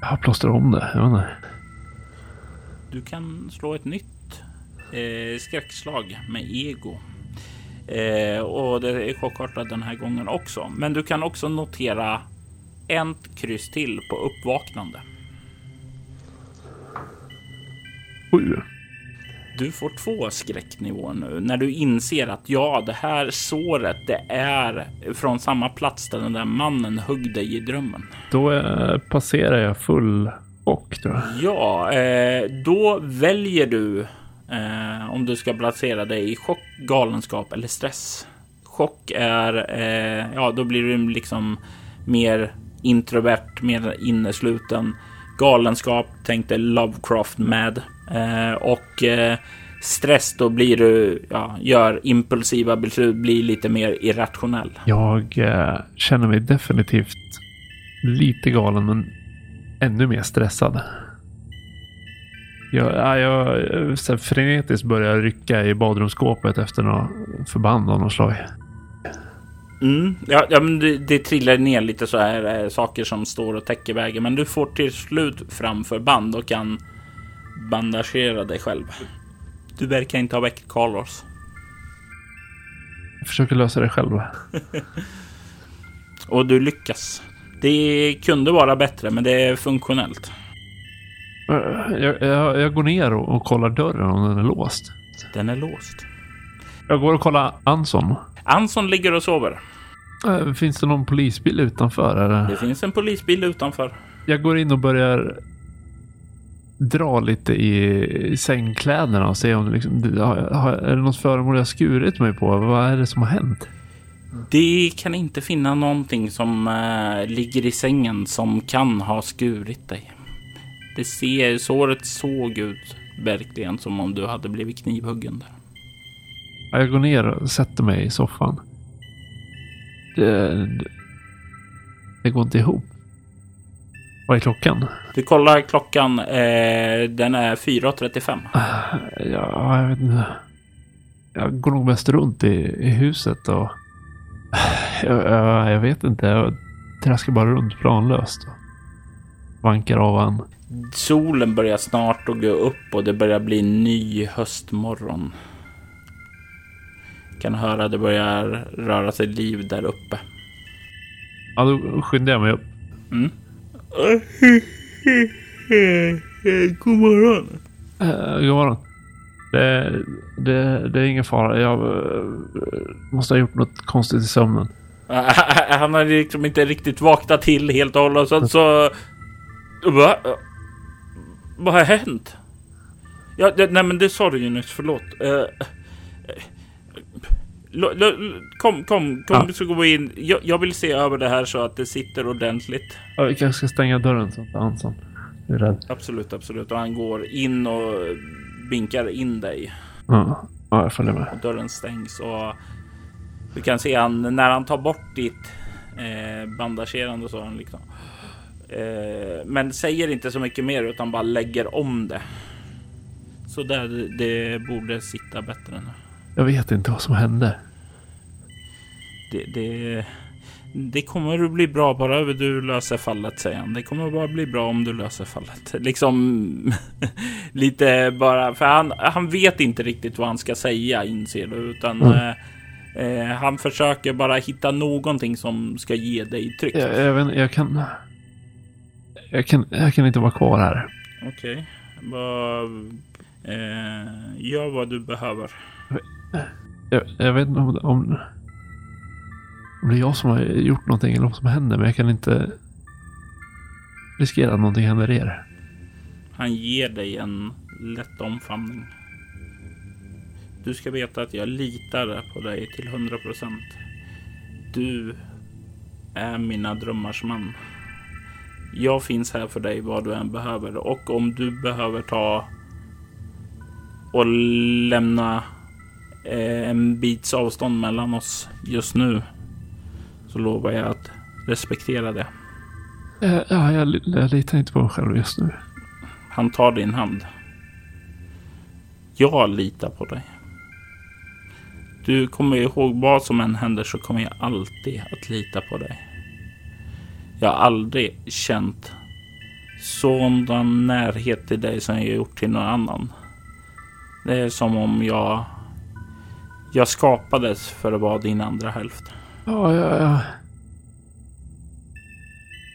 Jag har plåstrat om det. Jag vet inte. du kan slå ett nytt eh, skräckslag med ego. Eh, och det är chockartat den här gången också. Men du kan också notera en kryss till på uppvaknande. Sju. Du får två skräcknivåer nu när du inser att ja, det här såret, det är från samma plats där den där mannen högg dig i drömmen. Då eh, passerar jag full jag. Ja, eh, då väljer du eh, om du ska placera dig i chock, galenskap eller stress. Chock är, eh, ja, då blir du liksom mer introvert, mer innesluten. Galenskap tänkte Lovecraft med eh, och eh, stress då blir du, ja, gör impulsiva beslut, blir lite mer irrationell. Jag eh, känner mig definitivt lite galen men ännu mer stressad. Jag, ja, jag eh, så här, frenetiskt börjar rycka i badrumsskåpet efter något förband av något slag. Mm, ja, ja, men det, det trillar ner lite så här eh, saker som står och täcker vägen, men du får till slut framför band och kan bandagera dig själv. Du verkar inte ha väckt Carlos. Jag försöker lösa det själv. Och du lyckas. Det kunde vara bättre, men det är funktionellt. Eh, Jag, jag, jag går ner och, och kollar dörren om den är låst. Den är låst. Jag går och kollar Anson. Anson ligger och sover. Eh, Finns det någon polisbil utanför? Eller? Det finns en polisbil utanför. Jag går in och börjar dra lite i sängkläderna och se om liksom, har, har, är det något föremål jag skurit mig på? Vad är det som har hänt? Det kan inte finna någonting som eh, ligger i sängen som kan ha skurit dig. Det ser, såret såg ut verkligen som om du hade blivit knivhuggen där. Ja, Jag går ner och sätter mig i soffan. Det, det, går inte ihop. Vad är klockan? Du kollar klockan, eh, den är 4.35. Ja, jag vet inte. Jag går nog mest runt i, i huset och... Jag, jag, jag vet inte. Jag traskar bara runt planlöst. Vankar av en. Solen börjar snart att gå upp och det börjar bli ny höstmorgon. Kan höra det börjar röra sig liv där uppe. Ja, då skyndar jag mig upp. Mm. God morgon. Uh, god morgon. Det, det, det är ingen fara. Jag eh, måste ha gjort något konstigt i sömnen. Han har liksom inte riktigt vaknat till helt och hållet. Så, så... Va? Vad har hänt? Ja, det, nej men det sa du ju nyss, förlåt. Uh, kom, kom, kom, Ja. du ska gå in. Jag, jag vill se över det här så att det sitter ordentligt. Ja, vi kanske ska stänga dörren så att Anson är rädd. Absolut, absolut. Och han går in och vinkar in dig. Ja, ja jag följer med. Och dörren stängs och du kan se han när han tar bort ditt eh, bandagerande så. Han liksom, eh, men säger inte så mycket mer utan bara lägger om det. Så där det borde sitta bättre nu. Jag vet inte vad som hände. Det, det, det kommer att bli bra bara du löser fallet säger han. Det kommer bara bli bra om du löser fallet. Liksom lite bara för han, han vet inte riktigt vad han ska säga inser du utan Mm. eh, eh, han försöker bara hitta någonting som ska ge dig tryck. Jag, jag, vet, jag kan... Jag kan, jag kan inte vara kvar här. Okej, vad eh, gör vad du behöver. Jag, jag vet inte om, om, om det är jag som har gjort någonting eller vad som händer. Men jag kan inte riskera att någonting händer er. Han ger dig en lätt omfamning. Du ska veta att jag litar på dig till 100 procent. Du är mina drömmars man. Jag finns här för dig vad du än behöver och om du behöver ta och lämna en bits avstånd mellan oss just nu så lovar jag att respektera det. Eh, Ja, jag, jag litar inte på mig själv just nu. Han tar din hand. Jag litar på dig. Du kommer ihåg vad som än händer så kommer jag alltid att lita på dig. Jag har aldrig känt sådan närhet till dig som jag gjort till någon annan. Det är som om jag... Jag skapades för att vara din andra hälft. Ja, ja, ja.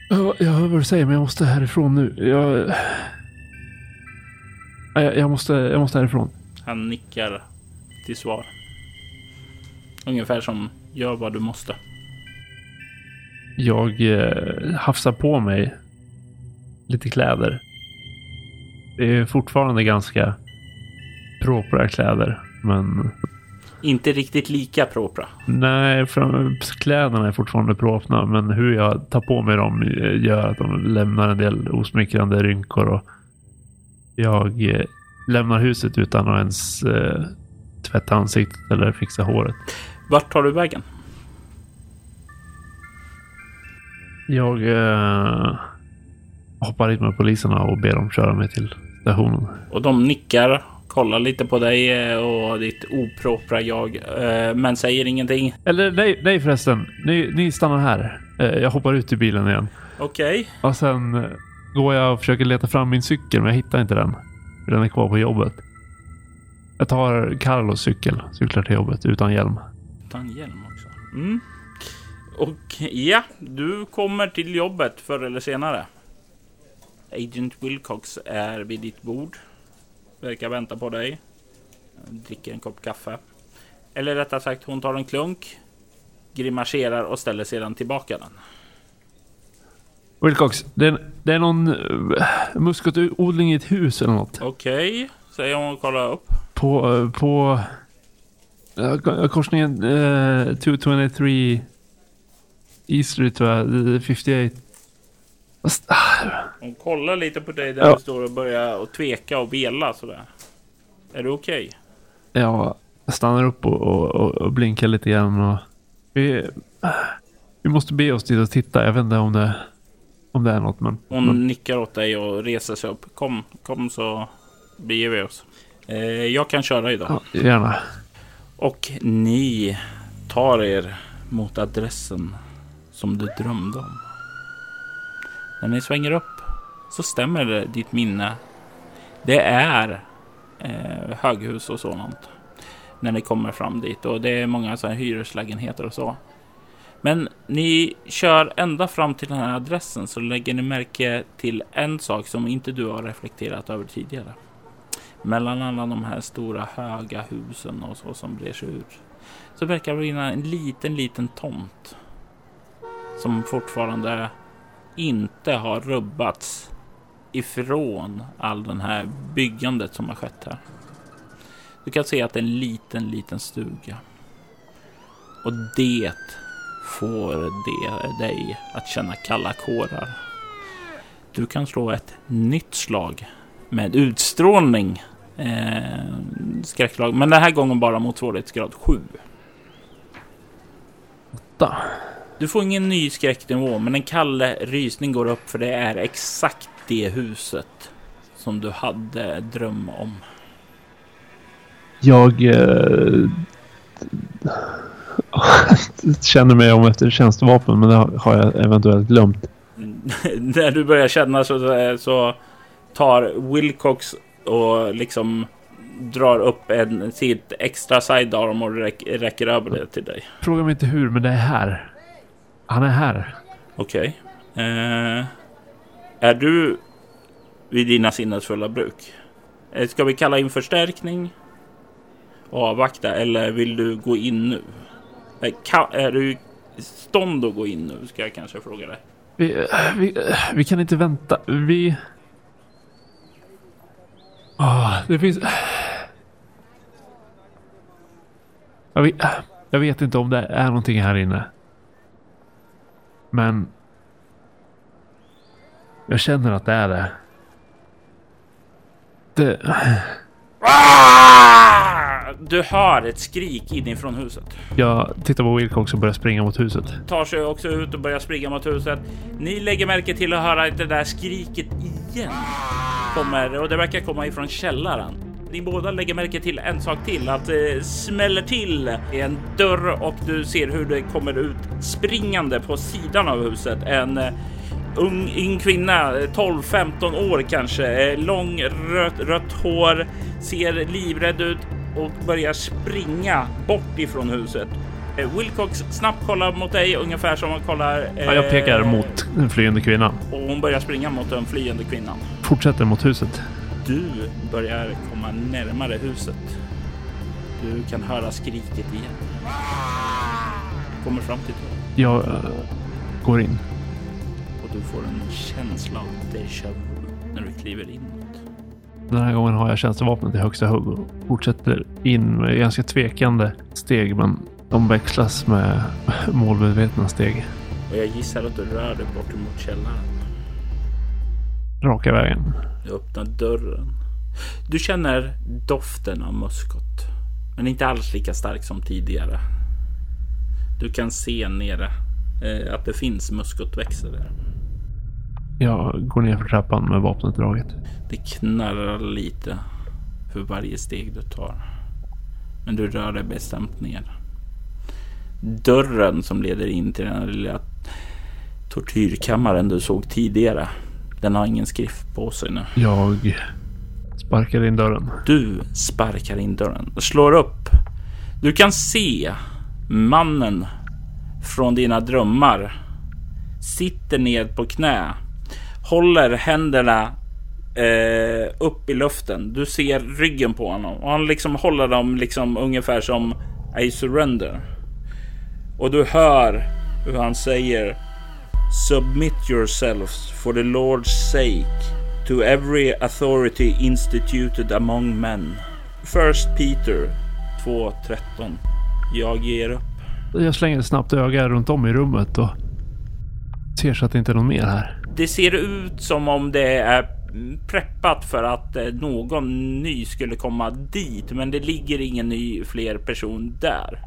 Ja, Jag hör vad du säger, men jag måste härifrån nu. Jag... Jag, jag, måste, jag måste härifrån. Han nickar till svar. Ungefär som gör vad du måste. Jag eh, hafsar på mig lite kläder. Det är fortfarande ganska propra kläder, men Inte riktigt lika propra. nej, kläderna är fortfarande propna, men hur jag tar på mig dem gör att de lämnar en del osmickrande rynkor och jag eh, lämnar huset utan att ens eh, tvätta ansiktet eller fixa håret. Vart tar du vägen? Jag eh, hoppar in med poliserna och ber dem köra mig till stationen. Och de nickar, kollar lite på dig eh, och ditt opropra jag, eh, men säger ingenting. Eller nej, nej förresten. Ni, ni stannar här. Eh, Jag hoppar ut i bilen igen. Okej. Och sen går jag och försöker leta fram min cykel, men jag hittar inte den. Den är kvar på jobbet. Jag tar Carlos cykel, cyklar till jobbet utan hjälm. Utan hjälm också. Mm. Och ja, du kommer till jobbet förr eller senare. Agent Wilcox är vid ditt bord. Verkar vänta på dig. Dricker en kopp kaffe. Eller rättare sagt, hon tar en klunk. Grimaserar och ställer sedan tillbaka den. Wilcox, det är, det är någon uh, muskotodling i ett hus eller något. Okej, säger hon och kollar upp. På, eh, på ko- korsningen uh, 223 East Street tror jag, eh, 58. Fast, ah, Hon kollar lite på dig där Ja. du står och börjar och tveka och vela sådär. Är du okej? Jag stannar upp och, och, och, och blinkar lite grann. Och vi, vi måste be oss dit och titta. Jag vet inte om det, om det är något. Men, Hon men nickar åt dig och reser sig upp. Kom, kom så beger vi oss. Eh, jag kan köra idag. ja, gärna. Och ni tar er mot adressen som du drömde om. När ni svänger upp så stämmer det ditt minne. Det är eh, höghus och sådant. När ni kommer fram dit och det är många så här hyreslägenheter och så. Men ni kör ända fram till den här adressen så lägger ni märke till en sak som inte du har reflekterat över tidigare. Mellan alla de här stora höga husen och så som brer sig ut så verkar det finnas en liten, liten tomt som fortfarande inte har rubbats ifrån all den här byggandet som har skett här. Du kan se att det är en liten, liten stuga. Och det får det dig att känna kalla kårar. Du kan slå ett nytt slag med utstrålning. Eh, skräckslag, men den här gången bara mot svårighetsgrad 7. Da. Du får ingen ny skräcknivå, men en kall rysning går upp för det är exakt det huset som du hade dröm om. Jag eh, känner mig om efter tjänstevapen, men det har jag eventuellt glömt. När du börjar känna så, så tar Wilcox och liksom drar upp en, sitt extra sidearm och räck, räcker över det till dig. Fråga mig inte hur, men det är här. Han är här. Okej. Eh, är du vid dina sinnesfulla bruk? Eh, ska vi kalla in förstärkning? Och avvakta eller vill du gå in nu? Eh, är du i stånd att gå in nu? Ska jag kanske fråga dig. Vi, eh, vi, vi kan inte vänta. Vi... Oh, det finns... Jag vet, jag vet inte om det är någonting här inne. Men... Jag känner att det är det. Det... Ah! Du hör ett skrik inifrån huset. Jag tittar på Wilcox och börjar springa mot huset. Tar sig också ut och börjar springa mot huset. Ni lägger märke till att höra det där skriket igen. kommer och det verkar komma ifrån källaren. Ni båda lägger märke till en sak till, att det smäller till i en dörr och du ser hur det kommer ut springande på sidan av huset. En eh, ung, ung kvinna, 12-15 år kanske, eh, lång rött, rött hår, ser livrädd ut och börjar springa bort ifrån huset. Eh, Wilcox snabbt kollar mot dig ungefär som man kollar. Eh, Ja, jag pekar mot den flyende kvinnan. Och hon börjar springa mot den flyende kvinnan. Fortsätter mot huset. Du börjar komma närmare huset. Du kan höra skriket igen. Kommer fram till dörren Jag eh, går in. Du får en känsla av déjà vu när du kliver in. Den här gången har jag tjänstevapnet i högsta hugg och fortsätter in med ganska tvekande steg, men de växlas med målmedvetna steg. Och jag gissar att du rör dig bort mot källaren. Raka vägen. Du öppnar dörren. Du känner doften av muskot, men inte alls lika stark som tidigare. Du kan se nere eh, att det finns muskotväxter där. Jag går ner för trappan med vapnet draget. Det knarrar lite för varje steg du tar. Men du rör dig bestämt ner. Dörren som leder in till den lilla tortyrkammaren du såg tidigare. Den har ingen skrift på sig nu. Jag sparkar in dörren. Du sparkar in dörren slår upp. Du kan se mannen från dina drömmar. Sitter ned på knä. Håller händerna eh, upp i luften. Du ser ryggen på honom. Och han liksom håller dem liksom ungefär som I surrender. Och du hör hur han säger Submit yourselves for the Lord's sake to every authority instituted among men. First Peter 2.13. Jag ger upp. Jag slänger ett snabbt öga runt om i rummet och ser så att det inte är någon mer här. Det ser ut som om det är preppat för att eh, någon ny skulle komma dit, men det ligger ingen ny fler person där.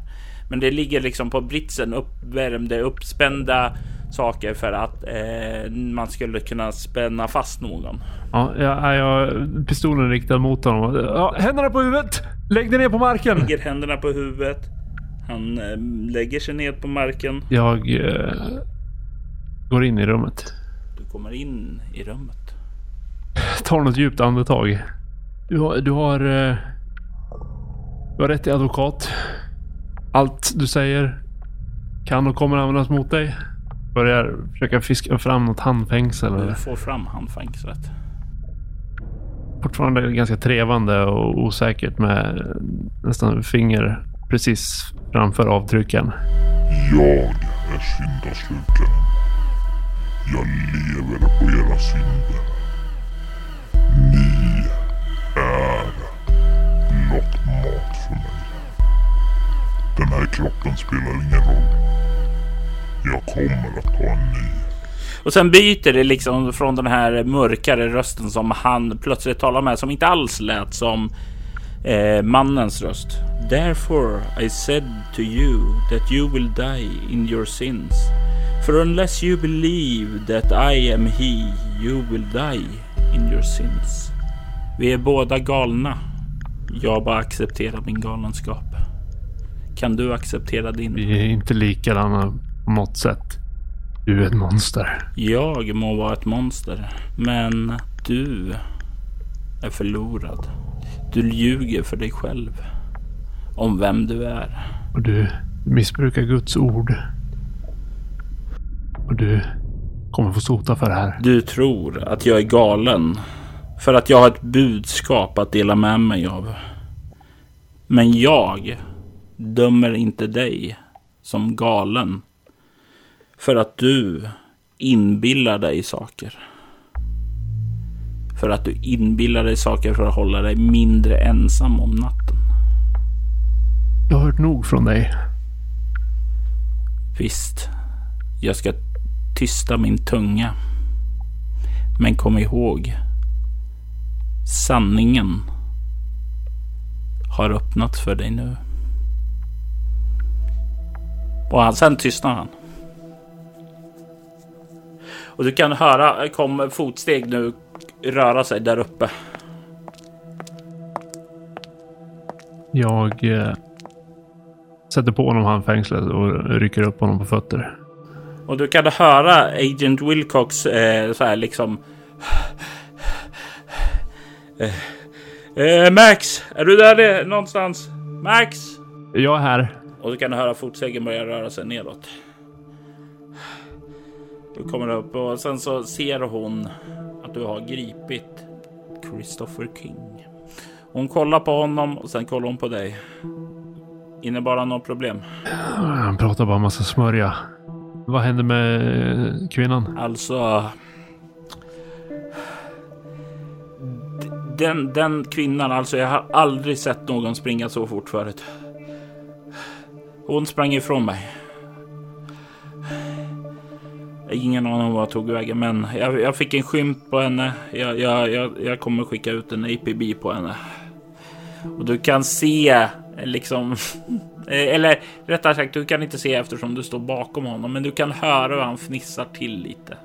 Men det ligger liksom på britsen uppvärmda, uppspända saker för att eh, man skulle kunna spänna fast någon. Ja, jag, jag, pistolen riktad mot honom. Ja, händerna på huvudet! Lägg dig ner på marken! Lägger händerna på huvudet. Han eh, lägger sig ner på marken. Jag eh, går in i rummet. Kommer in i rummet. Tar något djupt andetag. Du har, du har, eh, du har rätt till advokat. Allt du säger kan och kommer användas mot dig. Börjar försöka fiska fram något handfängsel. Du Eller. får fram handfängslet. Fortfarande ganska trevande och osäkert med nästan finger precis framför avtrycken. Jag är syndaslukaren. Jag lever på era synder. Ni är blott mat för mig. Den här kroppen spelar ingen roll. Jag kommer att ta en ny. Och sen byter det liksom från den här mörkare rösten som han plötsligt talar med som inte alls lät som eh, mannens röst. Therefore I said to you that you will die in your sins. For unless you believe that I am he, you will die in your sins. Vi är båda galna. Jag bara accepterar min galenskap. Kan du acceptera din? Vi är inte likadana på något sätt. Du är ett monster. Jag må vara ett monster, men du är förlorad. Du ljuger för dig själv om vem du är. Och du missbrukar Guds ord. Och du kommer få sota för det här. Du tror att jag är galen för att jag har ett budskap att dela med mig av. Men jag dömer inte dig som galen för att du inbillar dig saker. För att du inbillar dig saker för att hålla dig mindre ensam om natten. Jag har hört nog från dig. Visst, jag ska tysta min tunga. Men kom ihåg. Sanningen har öppnat för dig nu. Och sen tystnar han. Och du kan höra kom fotsteg nu röra sig där uppe. Jag eh, sätter på honom handfängslet och rycker upp honom på fötter. Och du kan höra Agent Wilcox eh, så här liksom. Eh, eh, Max, är du där någonstans? Max? Jag är här. Och du kan höra fotstegen börja röra sig nedåt. Du kommer upp och sen så ser hon att du har gripit Christopher King. Hon kollar på honom och sen kollar hon på dig. Innebar han något problem? Han pratar bara massa smörja. Vad hände med kvinnan? Alltså. Den, den kvinnan, alltså jag har aldrig sett någon springa så fort förut. Hon sprang ifrån mig. Ingen aning om vad jag tog vägen, men jag, jag, fick en skymt på henne. Jag, jag, jag, jag kommer skicka ut en APB på henne. Och du kan se liksom, eller rättare sagt, du kan inte se eftersom du står bakom honom, men du kan höra hur han fnissar till lite.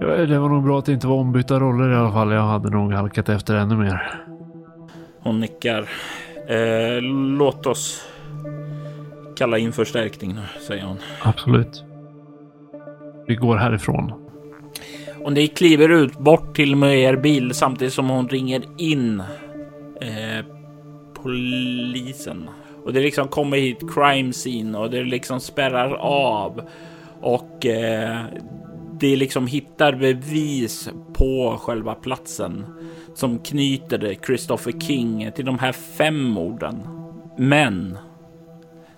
Det var nog bra att det inte var ombytta roller i alla fall. Jag hade nog halkat efter ännu mer. Hon nickar. Eh, låt oss kalla in förstärkning nu, säger hon. Absolut. Vi går härifrån. Och ni kliver ut bort till er bil samtidigt som hon ringer in eh, polisen. Och det liksom kommer hit crime scene och det liksom spärrar av. Och eh, det liksom hittar bevis på själva platsen som knyter det Christopher King till de här fem morden. Men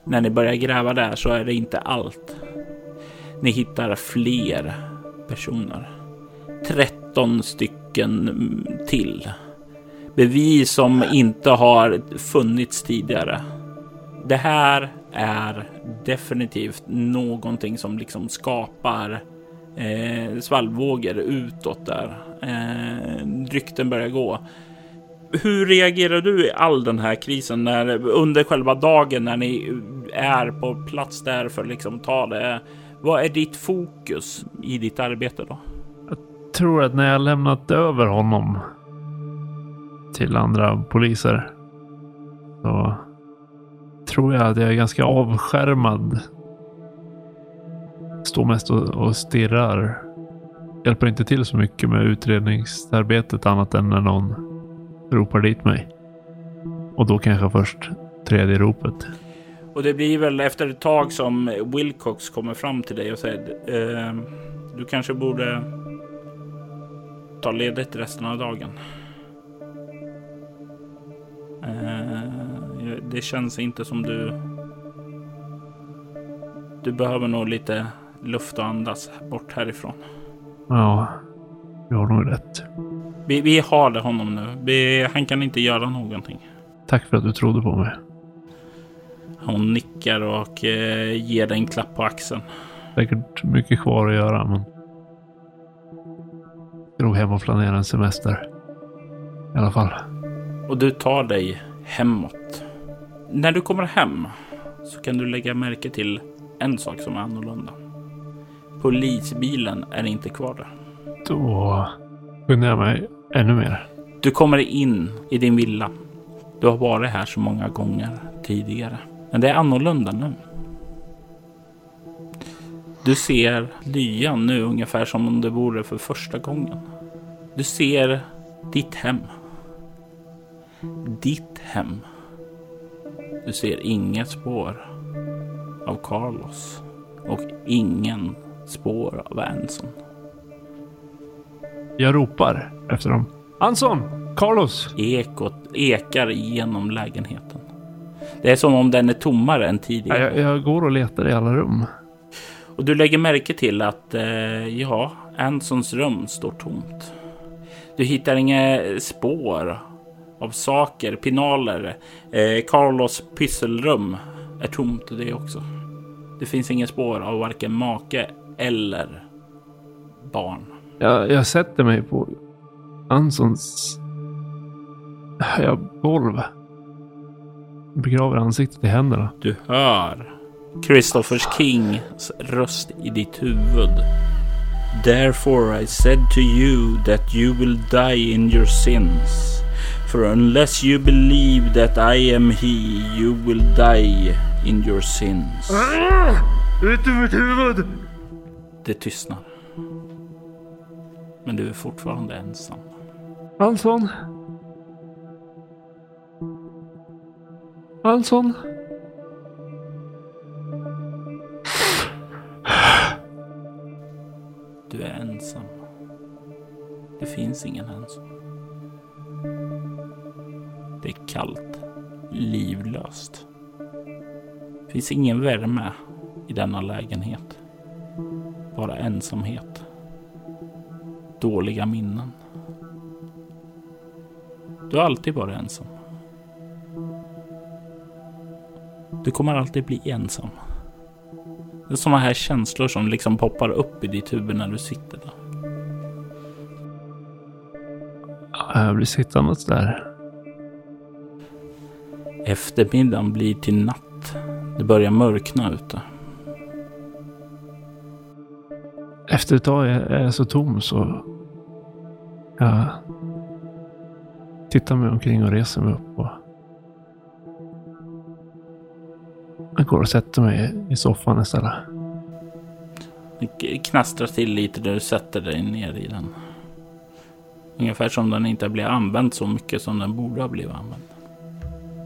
när ni börjar gräva där så är det inte allt. Ni hittar fler personer. 13 stycken till. Bevis som inte har funnits tidigare. Det här är definitivt någonting som liksom skapar eh, svallvågor utåt där. Eh, rykten börjar gå. Hur reagerar du i all den här krisen när under själva dagen när ni är på plats där för liksom ta det? Vad är ditt fokus i ditt arbete då? Jag tror att när jag lämnat över honom till andra poliser så tror jag att jag är ganska avskärmad. Står mest och, och stirrar. Hjälper inte till så mycket med utredningsarbetet annat än när någon ropar dit mig. Och då kanske först tredje ropet. Och det blir väl efter ett tag som Wilcox kommer fram till dig och säger eh, du kanske borde ta ledigt resten av dagen. Eh, det känns inte som du. Du behöver nog lite luft och andas bort härifrån. Ja, du har nog rätt. Vi, vi har det honom nu. Vi, han kan inte göra någonting. Tack för att du trodde på mig. Hon nickar och eh, ger dig en klapp på axeln. Säkert mycket kvar att göra, men. Jag nog hem och planera en semester. I alla fall. Och du tar dig hemåt. När du kommer hem så kan du lägga märke till en sak som är annorlunda. Polisbilen är inte kvar där. Då skyndar jag mig ännu mer. Du kommer in i din villa. Du har varit här så många gånger tidigare. Men det är annorlunda nu. Du ser lyan nu ungefär som om det vore för första gången. Du ser ditt hem. Ditt hem. Du ser inget spår av Carlos och ingen spår av Anson. Jag ropar efter dem. Anson! Carlos! Ekot ekar genom lägenheten. Det är som om den är tommare än tidigare. Jag, jag går och letar i alla rum. Och du lägger märke till att eh, ja, Ansons rum står tomt. Du hittar inga spår av saker, pinaler. Eh, Carlos pysselrum är tomt det också. Det finns inga spår av varken make eller barn. Jag, jag sätter mig på Ansons ja, golv. Begraver ansiktet i händerna. Du hör Christophers Kings röst i ditt huvud. Therefore I said to you that you will die in your sins. For unless you believe that I am he, you will die in your sins. Ut ur mitt huvud! Det tystnar. Men du är fortfarande ensam. Anson? Anson? Du är ensam. Det finns ingen ensam. Det är kallt. Livlöst. Det finns ingen värme i denna lägenhet. Bara ensamhet. Dåliga minnen. Du har alltid varit ensam. Du kommer alltid bli ensam. Det är sådana här känslor som liksom poppar upp i ditt huvud när du sitter där. Jag blir sittandes där. Eftermiddagen blir till natt. Det börjar mörkna ute. Efter ett tag är jag så tom så jag tittar mig omkring och reser mig upp. Och jag går och sätter mig i soffan istället. Det knastrar till lite när du sätter dig ner i den. Ungefär som den inte blir använd så mycket som den borde ha blivit använd.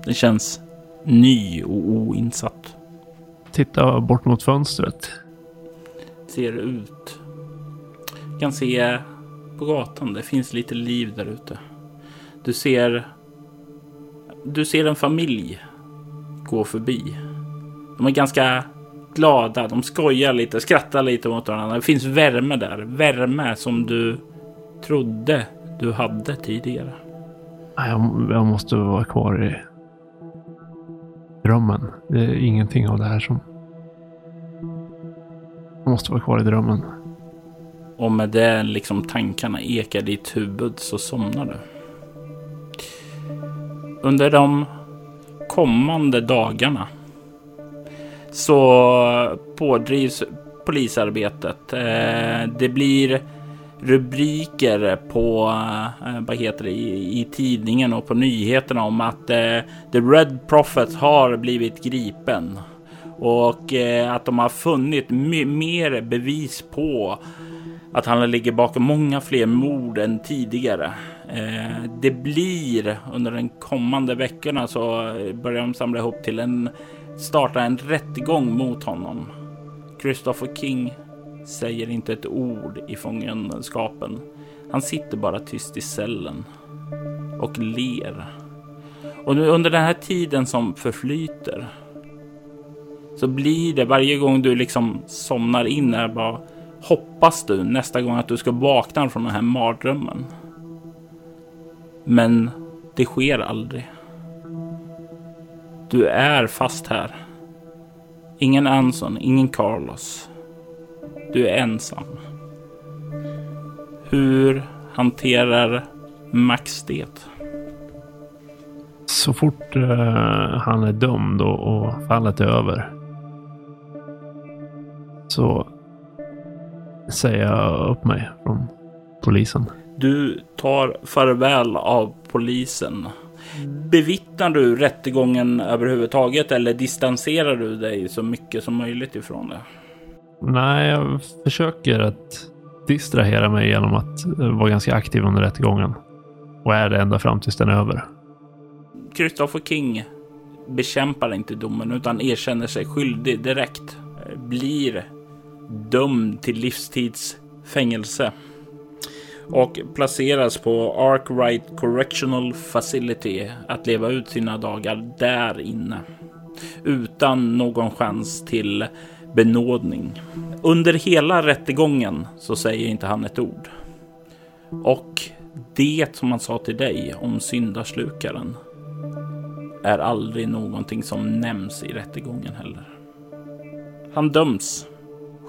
Den känns ny och oinsatt. Tittar bort mot fönstret. Ser ut. Kan se på gatan. Det finns lite liv där ute. Du ser. Du ser en familj gå förbi. De är ganska glada. De skojar lite, skrattar lite mot varandra. Det finns värme där. Värme som du trodde du hade tidigare. Jag, jag måste vara kvar i drömmen. Det är ingenting av det här som... Jag måste vara kvar i drömmen. Och med det liksom tankarna ekar ditt huvud så somnar du. Under de kommande dagarna så pådrivs polisarbetet. Eh, det blir rubriker på eh, eh, vad heter det, i, i tidningen och på nyheterna om att eh, The Red Prophet har blivit gripen och eh, att de har funnit mer bevis på att han ligger bakom många fler mord än tidigare. det blir under de kommande veckorna så börjar de samla ihop till en starta en rättegång mot honom. Christopher King säger inte ett ord i fångenskapen. Han sitter bara tyst i cellen och ler. Och nu under den här tiden som förflyter så blir det varje gång du liksom somnar in här bara hoppas du nästa gång att du ska vakna från den här mardrömmen. Men det sker aldrig. Du är fast här. Ingen Anson, ingen Carlos. Du är ensam. Hur hanterar Max det? Så fort uh, han är dömd och, och fallet är över. Så säger jag upp mig från polisen. Du tar farväl av polisen Bevittnar du rättegången överhuvudtaget eller distanserar du dig så mycket som möjligt ifrån det? Nej, jag försöker att distrahera mig genom att eh, vara ganska aktiv under rättegången. Och är det ända fram tills den är över. Christopher King bekämpar inte domen utan erkänner sig skyldig direkt. Blir dömd till livstidsfängelse och placeras på Arkwright Correctional Facility att leva ut sina dagar där inne utan någon chans till benådning. Under hela rättegången så säger inte han ett ord. Och det som han sa till dig om syndaslukaren är aldrig någonting som nämns i rättegången heller. Han döms,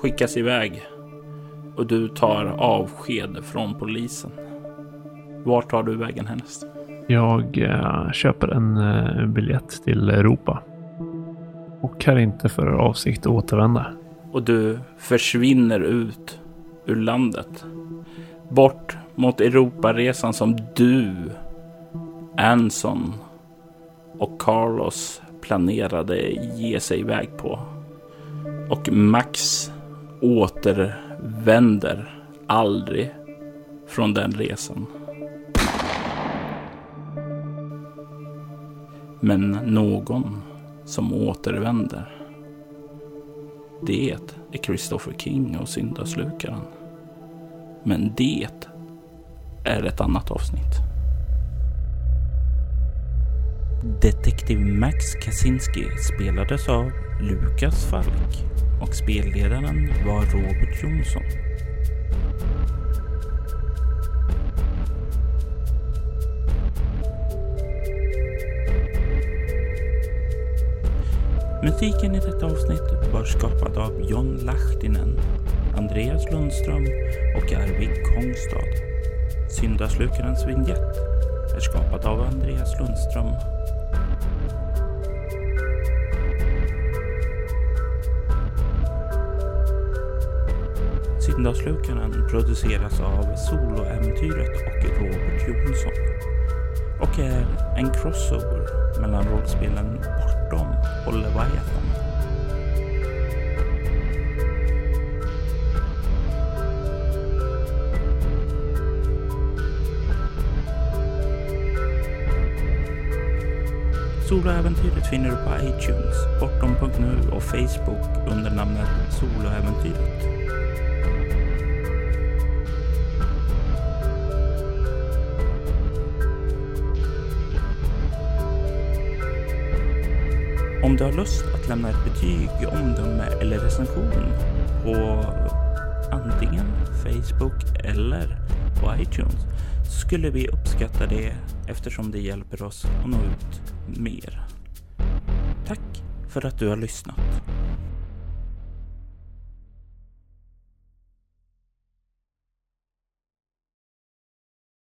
skickas iväg och du tar avsked från polisen. Vart tar du vägen härnäst? Jag eh, köper en eh, biljett till Europa. Och har inte för avsikt att återvända. Och du försvinner ut ur landet. Bort mot Europaresan som du, Anson och Carlos planerade ge sig iväg på. Och Max återvänder aldrig från den resan. Men någon som återvänder. Det är Christopher King och syndaslukaren. Men det är ett annat avsnitt. Detektiv Max Kaczynski spelades av Lukas Falk och spelledaren var Robert Jonsson. Musiken i detta avsnitt var skapad av John Lahtinen, Andreas Lundström och Arvid Kongstad. Syndaslukarens vignett är skapad av Andreas Lundström. Syndaslukararen produceras av Soloäventyret och Robert Jonsson och är en crossover mellan rollspelen Bortom och Leviathan. Soloäventyret finner du på iTunes, Bortom.nu och Facebook under namnet Soloäventyret. Om du har lust att lämna ett betyg, omdöme eller recension på antingen Facebook eller på iTunes så skulle vi uppskatta det eftersom det hjälper oss att nå ut mer. Tack för att du har lyssnat.